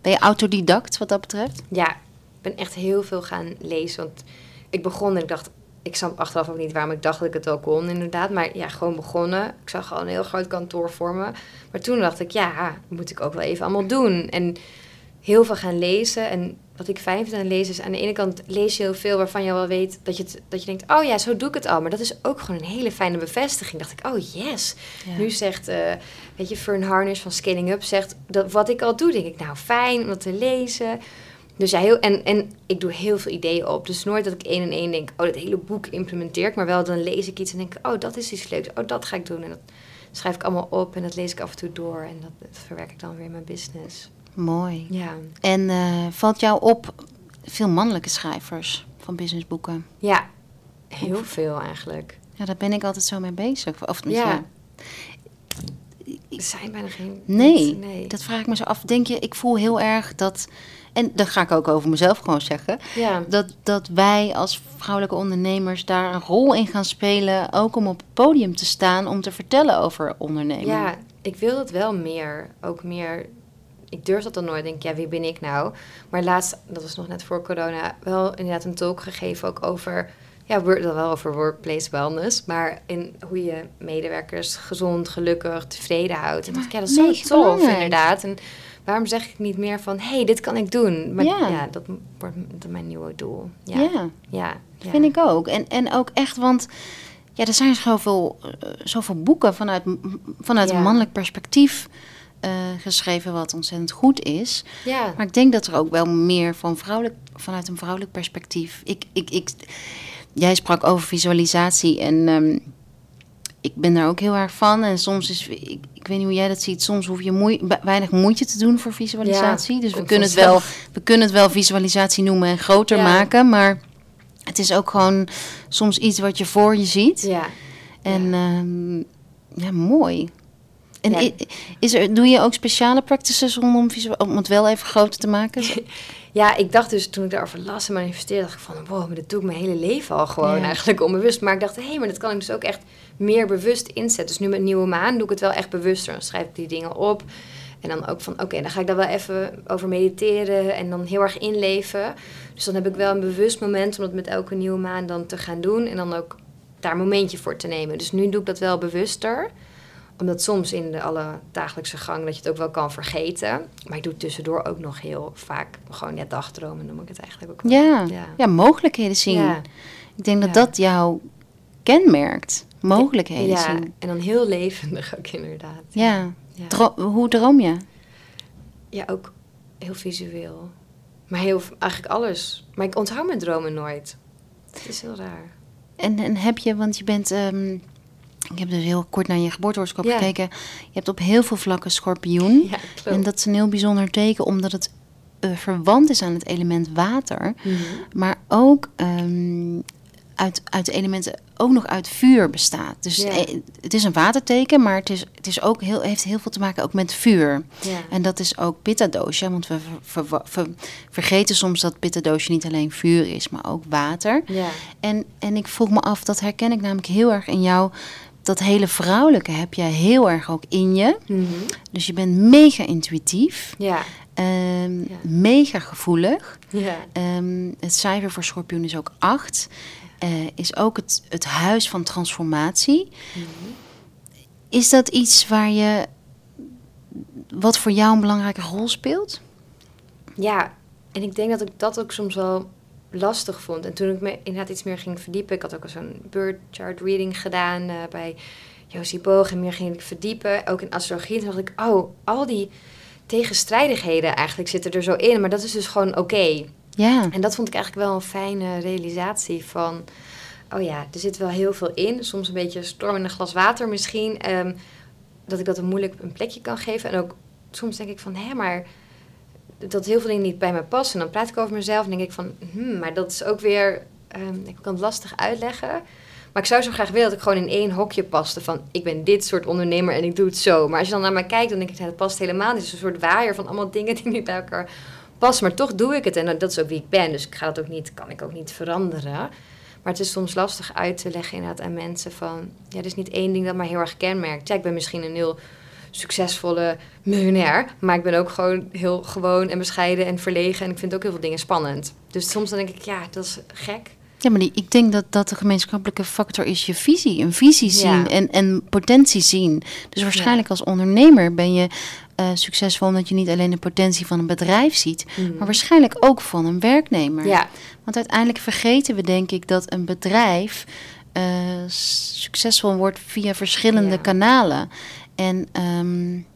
ben je autodidact wat dat betreft?
ja, ben echt heel veel gaan lezen. Want ik begon en ik dacht, ik snap achteraf ook niet waarom ik dacht dat ik het wel kon, inderdaad. Maar ja, gewoon begonnen. Ik zag al een heel groot kantoor voor me. Maar toen dacht ik, ja, moet ik ook wel even allemaal doen. En heel veel gaan lezen. En wat ik fijn vind aan lezen is, aan de ene kant lees je heel veel waarvan je wel weet dat je, het, dat je denkt, oh ja, zo doe ik het al. Maar dat is ook gewoon een hele fijne bevestiging. Dacht ik, oh yes. Nu zegt, eh, weet je, Fern Harnish van Scaling Up zegt dat wat ik al doe, denk ik, nou fijn om dat te lezen. Dus ja, heel, en, en ik doe heel veel ideeën op. Dus nooit dat ik één en één denk, oh, dit hele boek implementeer ik. Maar wel dan lees ik iets en denk ik, oh, dat is iets leuks. Oh, dat ga ik doen. En dat schrijf ik allemaal op en dat lees ik af en toe door. En dat, dat verwerk ik dan weer in mijn business.
Mooi.
Ja,
En eh, valt jou op veel mannelijke schrijvers van businessboeken?
ja heel veel eigenlijk.
Ja, daar ben ik altijd zo mee bezig. Of,
Ja. Er zijn bijna geen...
Nee,
nee.
dat vraag ik me zo af. Denk je, ik voel heel erg dat... En dat ga ik ook over mezelf gewoon zeggen.
ja.
Dat, dat wij als vrouwelijke ondernemers daar een rol in gaan spelen. Ook om op het podium te staan om te vertellen over ondernemen.
Ja, ik wil het wel meer. Ook meer. Ik durf dat dan nooit. Denk, ja, wie ben ik nou? Maar laatst, dat was nog net voor corona, wel inderdaad een talk gegeven ook over. Ja, wor- dan wel over workplace wellness. Maar in hoe je medewerkers gezond, gelukkig, tevreden houdt. En dacht ik, ja, dat is zo tof,
belangrijk.
inderdaad. En waarom zeg ik niet meer van, hé, hey, dit kan ik doen? Maar
Ja.
ja, dat wordt mijn nieuwe doel. Ja,
Ja,
ja. ja.
vind ik ook. En, en ook echt, want ja, er zijn zoveel, eh, zoveel boeken vanuit, vanuit een mannelijk perspectief eh, geschreven, wat ontzettend goed is.
Ja,
Maar ik denk dat er ook wel meer van vrouwelijk, vanuit een vrouwelijk perspectief. Ik, ik, ik, jij sprak over visualisatie en ehm, ik ben daar ook heel erg van. En soms is, ik, ik weet niet hoe jij dat ziet, soms hoef je moe, weinig moeite te doen voor visualisatie. dus we kunnen, het wel, we kunnen het wel visualisatie noemen en groter
Ja.
maken, maar het is ook gewoon soms iets wat je voor je ziet.
ja.
En ehm, ja, mooi. En
Ja.
is er, doe je ook speciale practices rondom visual, om het wel even groter te maken?
Ja, ik dacht dus toen ik daarover las en manifesteerde, dacht ik van wow, maar dat doe ik mijn hele leven al gewoon
Ja.
eigenlijk onbewust. Maar ik dacht, hé, hey, maar dat kan ik dus ook echt meer bewust inzetten. Dus nu met Nieuwe Maan doe ik het wel echt bewuster. Dan schrijf ik die dingen op. En dan ook van, oké, dan ga ik daar wel even over mediteren en dan heel erg inleven. Dus dan heb ik wel een bewust moment om dat met elke nieuwe maan dan te gaan doen. En dan ook daar een momentje voor te nemen. Dus nu doe ik dat wel bewuster omdat soms in de alle dagelijkse gang dat je het ook wel kan vergeten. Maar ik doe tussendoor ook nog heel vaak gewoon ja, dagdromen noem ik het eigenlijk ook.
Ja,
Ja.
ja. mogelijkheden zien.
Ja.
Ik denk dat dat jou kenmerkt. Mogelijkheden
Ja,
zien.
en dan heel levendig ook inderdaad.
Ja. Dro- hoe droom je?
Ja, ook heel visueel. Maar heel, eigenlijk alles. Maar ik onthoud mijn dromen nooit. Het is heel raar.
En, en heb je, want je bent... ehm, ik heb dus heel kort naar je geboortehoroscoop
Ja.
gekeken. Je hebt op heel veel vlakken schorpioen.
Ja.
En dat is een heel bijzonder teken, omdat het eh, verwant is aan het element water.
Mhm.
Maar ook ehm, uit, uit de elementen ook nog uit vuur bestaat. Dus
Ja.
eh, het is een waterteken, maar het, is, het is ook heel, heeft heel veel te maken ook met vuur.
Ja.
En dat is ook pitta dosha, want we ver- ver- ver- vergeten soms dat pitta dosha niet alleen vuur is, maar ook water.
ja.
En, en ik vroeg me af, dat herken ik namelijk heel erg in jou. Dat hele vrouwelijke heb jij heel erg ook in je.
Mhm.
Dus je bent mega intuïtief,
Ja.
ehm,
Ja.
mega gevoelig.
Ja.
Ehm, het cijfer voor schorpioen is ook 8. is ook het, het huis van transformatie.
Mhm.
Is dat iets waar je, wat voor jou een belangrijke rol speelt?
Ja, en ik denk dat ik dat ook soms wel lastig vond. En toen ik me inderdaad iets meer ging verdiepen, ik had ook al zo'n bird chart reading gedaan eh, bij Josie Boog en meer ging ik verdiepen, ook in astrologie. En toen dacht ik, oh, al die tegenstrijdigheden eigenlijk zitten er zo in, maar dat is dus gewoon oké.
Ja,
En dat vond ik eigenlijk wel een fijne realisatie van... Oh ja, er zit wel heel veel in. Soms een beetje storm in een glas water misschien. ehm, dat ik dat een moeilijk een plekje kan geven. En ook soms denk ik van... Hé, maar dat heel veel dingen niet bij me passen. En dan praat ik over mezelf en denk ik van... Hmm, maar dat is ook weer... ehm, ik kan het lastig uitleggen. Maar ik zou zo graag willen dat ik gewoon in één hokje paste van ik ben dit soort ondernemer en ik doe het zo. Maar als je dan naar mij kijkt, dan denk ik, dat past helemaal niet. Het is een soort waaier van allemaal dingen die niet bij elkaar passen. Maar toch doe ik het en dat is ook wie ik ben. Dus ik ga dat ook niet, kan ik ook niet veranderen. Maar het is soms lastig uit te leggen inderdaad aan mensen van... Ja, er is niet één ding dat mij heel erg kenmerkt. Ja, ik ben misschien een heel succesvolle miljonair. Maar ik ben ook gewoon heel gewoon en bescheiden en verlegen. En ik vind ook heel veel dingen spannend. Dus soms dan denk ik, ja, dat is gek.
Ja, maar die, ik denk dat dat de gemeenschappelijke factor is je visie. Een visie zien en, en potentie zien. Dus waarschijnlijk als ondernemer ben je uh, succesvol omdat je niet alleen de potentie van een bedrijf ziet, mm. maar waarschijnlijk ook van een werknemer.
Ja.
Want uiteindelijk vergeten we denk ik dat een bedrijf uh, succesvol wordt via verschillende kanalen. En um,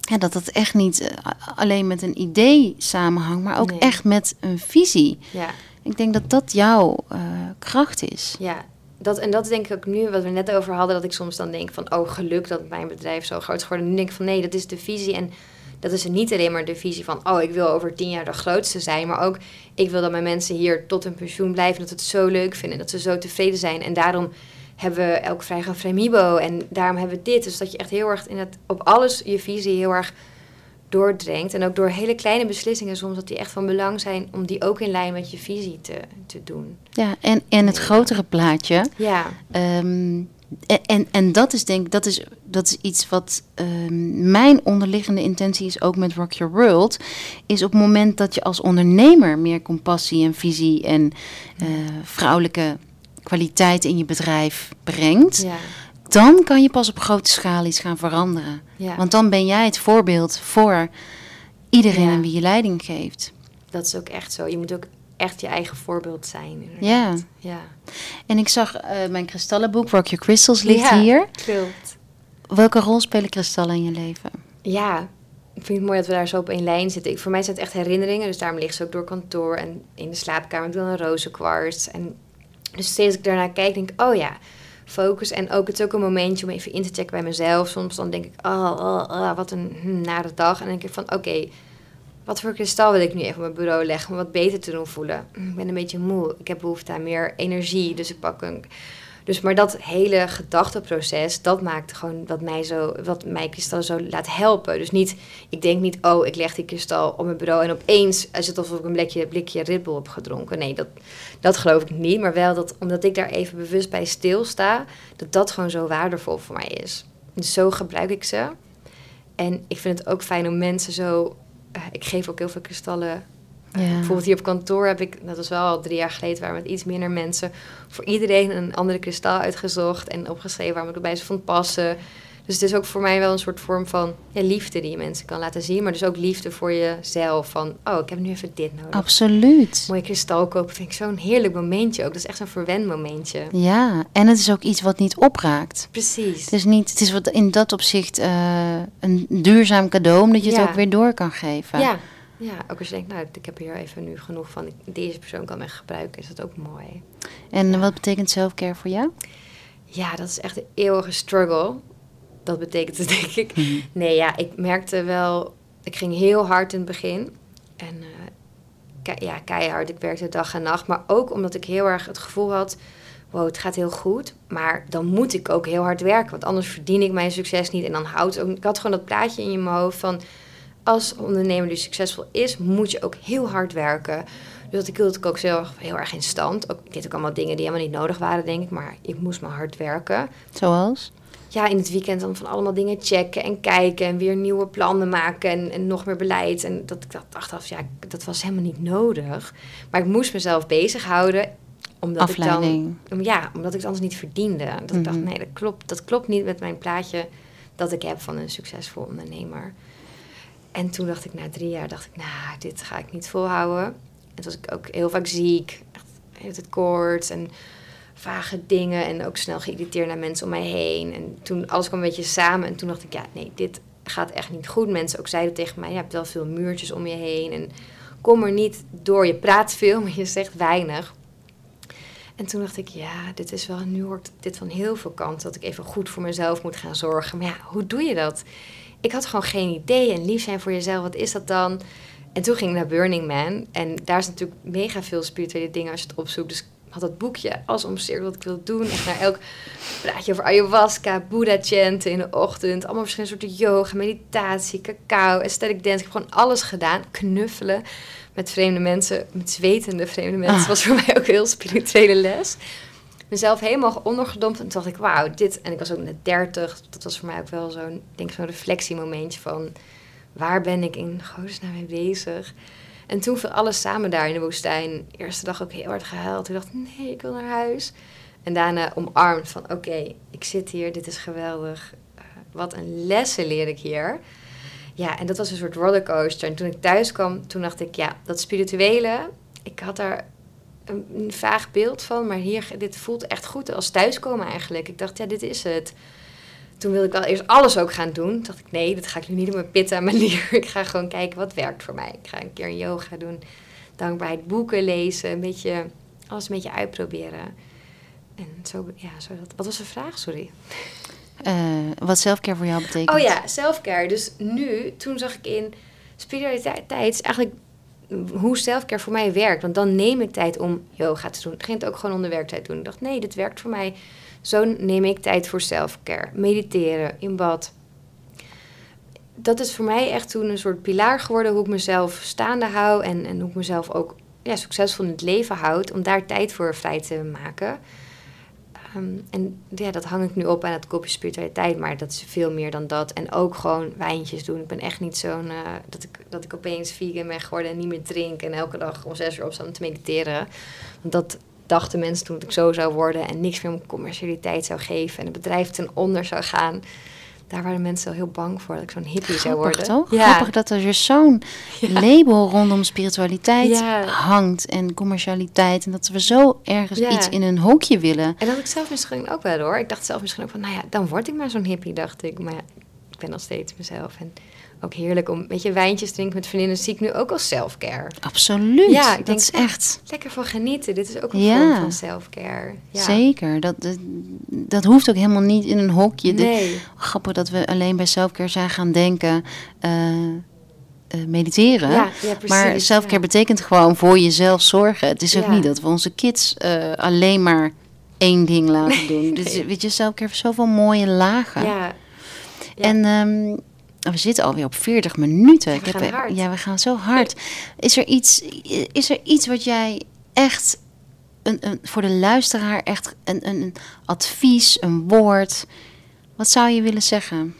ja, dat dat echt niet uh, alleen met een idee samenhangt, maar ook nee. echt met een visie.
Ja.
Ik denk dat dat jouw uh, kracht is.
Ja, dat, en dat denk ik ook nu, wat we net over hadden, dat ik soms dan denk van, oh geluk dat mijn bedrijf zo groot is geworden. Nu denk ik van, nee, dat is de visie en dat is niet alleen maar de visie van, oh ik wil over tien jaar de grootste zijn, maar ook, ik wil dat mijn mensen hier tot hun pensioen blijven, dat ze het zo leuk vinden, dat ze zo tevreden zijn. En daarom hebben we elk vrijgaan Fremibo en daarom hebben we dit. Dus dat je echt heel erg in het, op alles je visie heel erg doordringt. En ook door hele kleine beslissingen soms, dat die echt van belang zijn om die ook in lijn met je visie te, te doen.
Ja, en, en het grotere plaatje.
Ja.
Um, en, en dat is denk ik, dat is, dat is iets wat um, mijn onderliggende intentie is ook met Rock Your World. Is op het moment dat je als ondernemer meer compassie en visie en uh, vrouwelijke kwaliteit in je bedrijf brengt.
Ja
dan kan je pas op grote schaal iets gaan veranderen.
Ja.
Want dan ben jij het voorbeeld voor iedereen aan wie je leiding geeft.
Dat is ook echt zo. Je moet ook echt je eigen voorbeeld zijn.
Ja.
ja.
En ik zag uh, mijn kristallenboek, Rock Your Crystals, ligt
ja,
hier.
Klopt.
Welke rol spelen kristallen in je leven?
Ja, ik vind het mooi dat we daar zo op één lijn zitten. Ik, voor mij zijn het echt herinneringen, dus daarom ligt ze ook door kantoor en in de slaapkamer. Ik doe een rozenkwarts. En dus steeds ik daarnaar kijk, denk ik, oh ja, focus. En ook, het is ook een momentje om even in te checken bij mezelf. Soms dan denk ik, oh, oh, oh wat een hm, nare dag. En dan denk ik van, oké, wat voor kristal wil ik nu even op mijn bureau leggen om wat beter te doen voelen? Ik ben een beetje moe. Ik heb behoefte aan meer energie. Dus ik pak een dus maar dat hele gedachteproces, dat maakt gewoon wat mij zo, wat mij kristallen zo laat helpen. Dus niet, ik denk niet, oh, ik leg die kristal op mijn bureau en opeens is het alsof ik een blikje, blikje Red heb gedronken. Nee, dat, dat geloof ik niet. Maar wel dat, omdat ik daar even bewust bij stilsta, dat dat gewoon zo waardevol voor mij is. Dus zo gebruik ik ze. En ik vind het ook fijn om mensen zo. Uh, ik geef ook heel veel kristallen ja. bijvoorbeeld hier op kantoor heb ik, dat was wel al drie jaar geleden, waar met iets minder mensen, voor iedereen een andere kristal uitgezocht en opgeschreven waar ik het bij ze vond passen. Dus het is ook voor mij wel een soort vorm van ja, liefde die je mensen kan laten zien. Maar dus ook liefde voor jezelf. Van, oh, ik heb nu even dit nodig.
Absoluut.
Mooie kristal kopen vind ik zo'n heerlijk momentje ook. Dat is echt een verwend momentje.
Ja, en het is ook iets wat niet opraakt.
Precies.
Het is, niet, het is wat in dat opzicht uh, een duurzaam cadeau, omdat je het
Ja.
ook weer door kan geven.
Ja. Ja, ook als je denkt, nou, ik heb hier even nu genoeg van. Deze persoon kan mij gebruiken, is dat ook mooi.
En
Ja.
wat betekent selfcare voor jou?
Ja, dat is echt een eeuwige struggle. Dat betekent het, denk ik.
Mhm.
Nee, ja, ik merkte wel... Ik ging heel hard in het begin. En eh, ke- ja, keihard. Ik werkte dag en nacht. Maar ook omdat ik heel erg het gevoel had... Wow, het gaat heel goed. Maar dan moet ik ook heel hard werken. Want anders verdien ik mijn succes niet. En dan houdt ook... Ik had gewoon dat plaatje in je hoofd van... Als ondernemer die succesvol is, moet je ook heel hard werken. Dus dat ik hield ik ook zelf heel erg in stand. Ook, ik deed ook allemaal dingen die helemaal niet nodig waren, denk ik. Maar ik moest maar hard werken
Zoals?
ja, in het weekend dan van allemaal dingen checken en kijken en weer nieuwe plannen maken en, en nog meer beleid. En dat ik dacht achteraf, ja, dat was helemaal niet nodig. Maar ik moest mezelf bezighouden omdat
Afleiding.
ik dan, ja, omdat ik het anders niet verdiende. Dat ik dacht,
Mhm.
nee, dat klopt, dat klopt niet met mijn plaatje dat ik heb van een succesvol ondernemer. En toen dacht ik, na drie jaar, dacht ik, nou, dit ga ik niet volhouden. En toen was ik ook heel vaak ziek, echt het koorts en vage dingen en ook snel geïrriteerd naar mensen om mij heen. En toen alles kwam een beetje samen en toen dacht ik, ja, nee, dit gaat echt niet goed. Mensen ook zeiden tegen mij, je hebt wel veel muurtjes om je heen en kom er niet door. Je praat veel, maar je zegt weinig. En toen dacht ik, ja, dit is wel, nu hoort dit van heel veel kanten, dat ik even goed voor mezelf moet gaan zorgen. Maar ja, hoe doe je dat? Ik had gewoon geen idee. En lief zijn voor jezelf, wat is dat dan? En toen ging ik naar Burning Man. En daar is natuurlijk mega veel spirituele dingen als je het opzoekt. Dus had het boekje als omcirkeld wat ik wilde doen. Echt naar elk praatje over ayahuasca, Buddha-chanten in de ochtend. Allemaal verschillende soorten yoga, meditatie, cacao, aesthetic dance. Ik heb gewoon alles gedaan. Knuffelen met vreemde mensen, met zwetende vreemde mensen.
Ah.
was voor mij ook een heel spirituele les. Mezelf helemaal ondergedompt en toen dacht ik, wauw, dit... En ik was ook net 30, dat was voor mij ook wel zo'n, denk zo'n reflectiemomentje van... Waar ben ik in godesnaam mee bezig? En toen viel alles samen daar in de woestijn. Eerste dag ook heel hard gehuild. Ik dacht, nee, ik wil naar huis. En daarna omarmd van, oké, ik zit hier, dit is geweldig. Eh, wat een lessen leer ik hier. Ja, en dat was een soort rollercoaster. En toen ik thuis kwam, toen dacht ik, ja, dat spirituele... Ik had daar een, een vaag beeld van, maar hier, dit voelt echt goed als thuiskomen eigenlijk. Ik dacht, ja, dit is het. Toen wilde ik wel eerst alles ook gaan doen. Toen dacht ik, nee, dat ga ik nu niet op mijn pitta manier. Ik ga gewoon kijken wat werkt voor mij. Ik ga een keer yoga doen, dankbaarheid, boeken lezen, een beetje, alles een beetje uitproberen. En zo, ja, zo dat. Wat was de vraag? Sorry.
Eh, wat zelfcare voor jou betekent.
Oh ja, selfcare. Dus nu, toen zag ik in spiritualiteit is eigenlijk hoe selfcare voor mij werkt. Want dan neem ik tijd om yoga te doen. Ik ging het ook gewoon onder werktijd doen. Ik dacht, nee, dit werkt voor mij. Zo neem ik tijd voor selfcare. Mediteren, in bad. Dat is voor mij echt toen een soort pilaar geworden... hoe ik mezelf staande hou... en, en hoe ik mezelf ook ja, succesvol in het leven houd... om daar tijd voor vrij te maken... Ehm, en ja, dat hang ik nu op aan het kopje spiritualiteit, maar dat is veel meer dan dat. En ook gewoon wijntjes doen. Ik ben echt niet zo'n, eh, dat, ik, dat ik opeens vegan ben geworden en niet meer drink. En elke dag om zes uur opstaan om te mediteren. Want dat dachten mensen toen dat ik zo zou worden en niks meer om commercialiteit zou geven. En het bedrijf ten onder zou gaan. Daar waren mensen al heel bang voor, dat ik zo'n hippie zou worden.
toch? Grappig dat er dus zo'n
Ja.
label rondom spiritualiteit
Ja.
hangt en commercialiteit. En dat we zo ergens
Ja.
iets in een hokje willen.
En dat ik zelf misschien ook wel hoor. Ik dacht zelf misschien ook van, nou ja, dan word ik maar zo'n hippie, dacht ik. Maar ja, ik ben nog steeds mezelf. En ook heerlijk om, weet je, wijntjes drinken met vriendinnen zie ik nu ook als self-care.
Absoluut.
Ja, ik
dat
denk,
is echt.
Lekker van genieten. Dit is ook een
Ja.
vorm van self-care. Ja.
Zeker. Dat, dat, dat hoeft ook helemaal niet in een hokje. De-
Nee.
grappig dat we alleen bij selfcare zijn gaan denken. eh, eh, mediteren.
Ja, ja, precies.
maar selfcare
ja.
betekent gewoon voor jezelf zorgen. Het is ook niet dat we onze kids eh, alleen maar één ding laten
Nee,
doen. Dus
nee.
weet je, selfcare heeft zoveel mooie lagen.
Ja. Ja.
Ehm, we zitten alweer op 40 minuten.
Ja, we gaan hard.
Ja, we gaan zo hard. Is er iets, is er iets wat jij echt een, een, voor de luisteraar echt een, een, een advies, een woord. Wat zou je willen zeggen?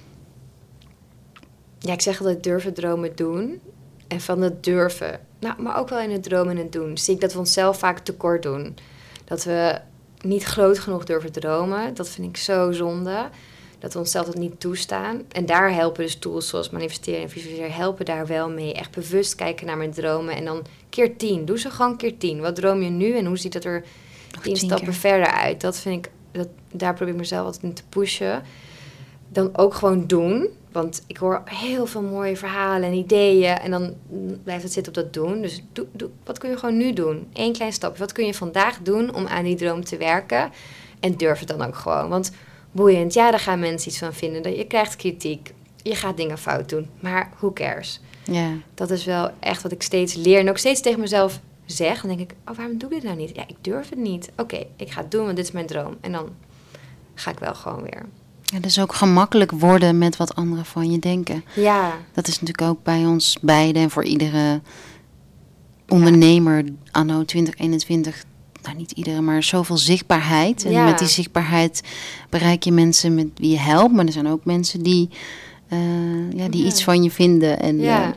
ja, ik zeg altijd durven dromen doen. En van het durven, nou, maar ook wel in het dromen en het doen, zie ik dat we onszelf vaak tekort doen. Dat we niet groot genoeg durven dromen. Dat vind ik zo zonde. Dat we onszelf dat niet toestaan. En daar helpen dus tools zoals manifesteren en visualiseren helpen daar wel mee. Echt bewust kijken naar mijn dromen. En dan keer tien. Doe ze gewoon keer tien. Wat droom je nu en hoe ziet dat er
Nog
tien stappen
keer.
verder uit? Dat vind ik, dat, daar probeer ik mezelf altijd in te pushen. Dan ook gewoon doen. Want ik hoor heel veel mooie verhalen en ideeën. En dan blijft het zitten op dat doen. Dus doe, doe, wat kun je gewoon nu doen? Eén klein stapje. Wat kun je vandaag doen om aan die droom te werken? En durf het dan ook gewoon. Want boeiend, ja, daar gaan mensen iets van vinden. Dat Je krijgt kritiek. Je gaat dingen fout doen. Maar who cares?
Ja,
Dat is wel echt wat ik steeds leer. En ook steeds tegen mezelf zeg. Dan denk ik, oh, waarom doe ik dit nou niet? Ja, ik durf het niet. Oké, ik ga het doen, want dit is mijn droom. En dan ga ik wel gewoon weer.
ja dus ook gemakkelijk worden met wat anderen van je denken.
Ja,
Dat is natuurlijk ook bij ons beiden en voor iedere ondernemer anno 2021. Nou, niet iedere, maar zoveel zichtbaarheid. En
Ja.
met die zichtbaarheid bereik je mensen met wie je helpt. Maar er zijn ook mensen die, eh, ja, die
Ja.
iets van je vinden. En,
ja.
eh,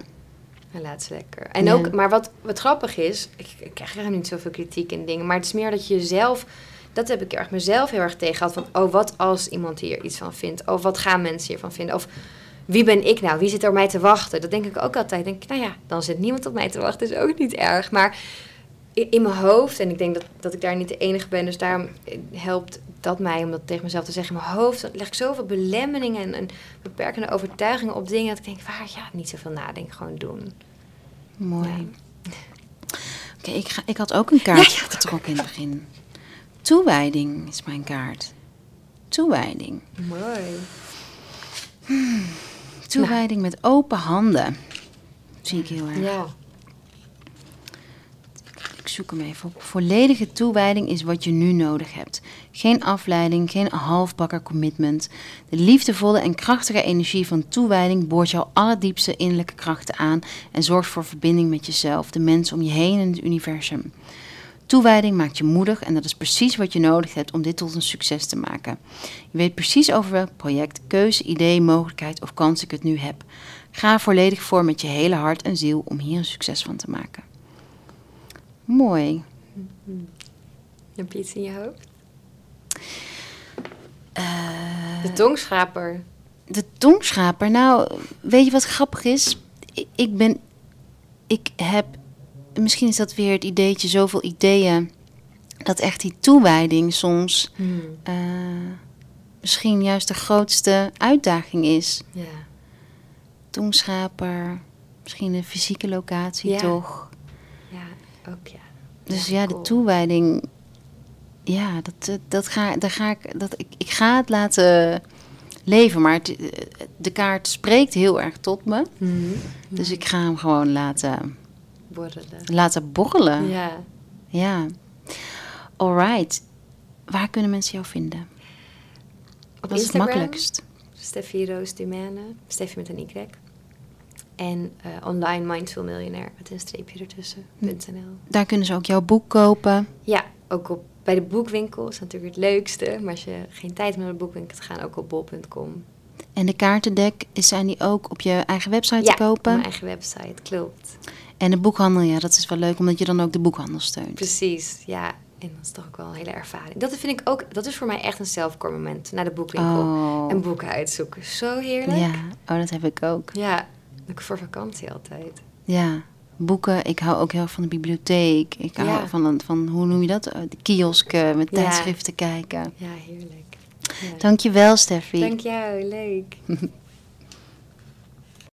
En laat ze lekker. En ook, maar wat, wat grappig is, ik, ik krijg helemaal niet zoveel kritiek en dingen, maar het is meer dat je zelf, dat heb ik erg mezelf heel erg tegen gehad, van oh, wat als iemand hier iets van vindt? Of wat gaan mensen hiervan vinden? Of wie ben ik nou? Wie zit er op mij te wachten? Dat denk ik ook altijd. Denk ik, nou ja, dan zit niemand op mij te wachten, is ook niet erg. Maar in, mijn hoofd, en ik denk dat, dat ik daar niet de enige ben, dus daarom eh, helpt dat mij om dat tegen mezelf te zeggen. In mijn hoofd leg ik zoveel belemmeringen en, en beperkende overtuigingen op dingen dat ik denk, waar ja, niet zoveel nadenken, gewoon doen.
mooi.
Ja.
Oké, ik, ga- ik had ook een kaart getrokken in het begin. Toewijding is mijn kaart. Toewijding.
Mooi.
Toewijding met open handen. Zie ik heel erg.
Ja.
Ik zoek hem even op. Volledige toewijding is wat je nu nodig hebt. Geen afleiding, geen halfbakker commitment. De liefdevolle en krachtige energie van toewijding boort jouw allerdiepste innerlijke krachten aan en zorgt voor verbinding met jezelf, de mensen om je heen en het universum. Toewijding maakt je moedig en dat is precies wat je nodig hebt om dit tot een succes te maken. Je weet precies over welk project, keuze, idee, mogelijkheid of kans ik het nu heb. Ga volledig voor met je hele hart en ziel om hier een succes van te maken. Mooi.
Heb je iets in je hoofd?
Eh,
De tongschraper.
de tongschraper. Nou, weet je wat grappig is? Ik, ik ben. Ik heb. Misschien is dat weer het ideetje, zoveel ideeën. Dat echt die toewijding soms.
Hmm.
eh, misschien juist de grootste uitdaging is.
Ja.
Tongschraper. Misschien een fysieke locatie
Ja.
toch?
Ja, ook ja.
Dus ja, de
cool.
toewijding. Ja, dat, dat, dat ga, daar ga ik, dat, ik, ik ga het laten leven. Maar het, de kaart spreekt heel erg tot me.
Mhm.
Dus ik ga hem gewoon laten,
Borrelen.
laten borrelen.
Ja.
Ja. Alright. Waar kunnen mensen jou vinden?
Op
Wat is het makkelijkst?
Steffi Roos Dumane. Steffi met een Y. En eh, online Mindful Millionaire met een streepje ertussen.
Hm. Daar kunnen ze ook jouw boek kopen.
Ja, ook op, bij de boekwinkel is natuurlijk het leukste. Maar als je geen tijd hebt om naar de boekwinkel te gaan, ook op bol.com.
En de kaartendek, zijn die ook op je eigen website
Ja,
te
op
kopen?
mijn eigen website, klopt.
En de boekhandel, ja, dat is wel leuk, omdat je dan ook de boekhandel steunt.
Precies, ja. En dat is toch ook wel een hele ervaring. Dat vind ik ook, dat is voor mij echt een selfcore moment. Naar de boekwinkel.
Oh.
En boeken uitzoeken. Zo heerlijk.
Ja, oh, dat heb ik ook.
Ja, voor vakantie altijd.
Ja, boeken. Ik hou ook heel erg van de bibliotheek. Ik hou
Ja.
van, een- van, hoe noem je dat? Eh, De kiosk eh, met
Ja.
tijdschriften kijken.
Ja, heerlijk. Ja.
Dankjewel, Steffi.
Dank jou, leuk.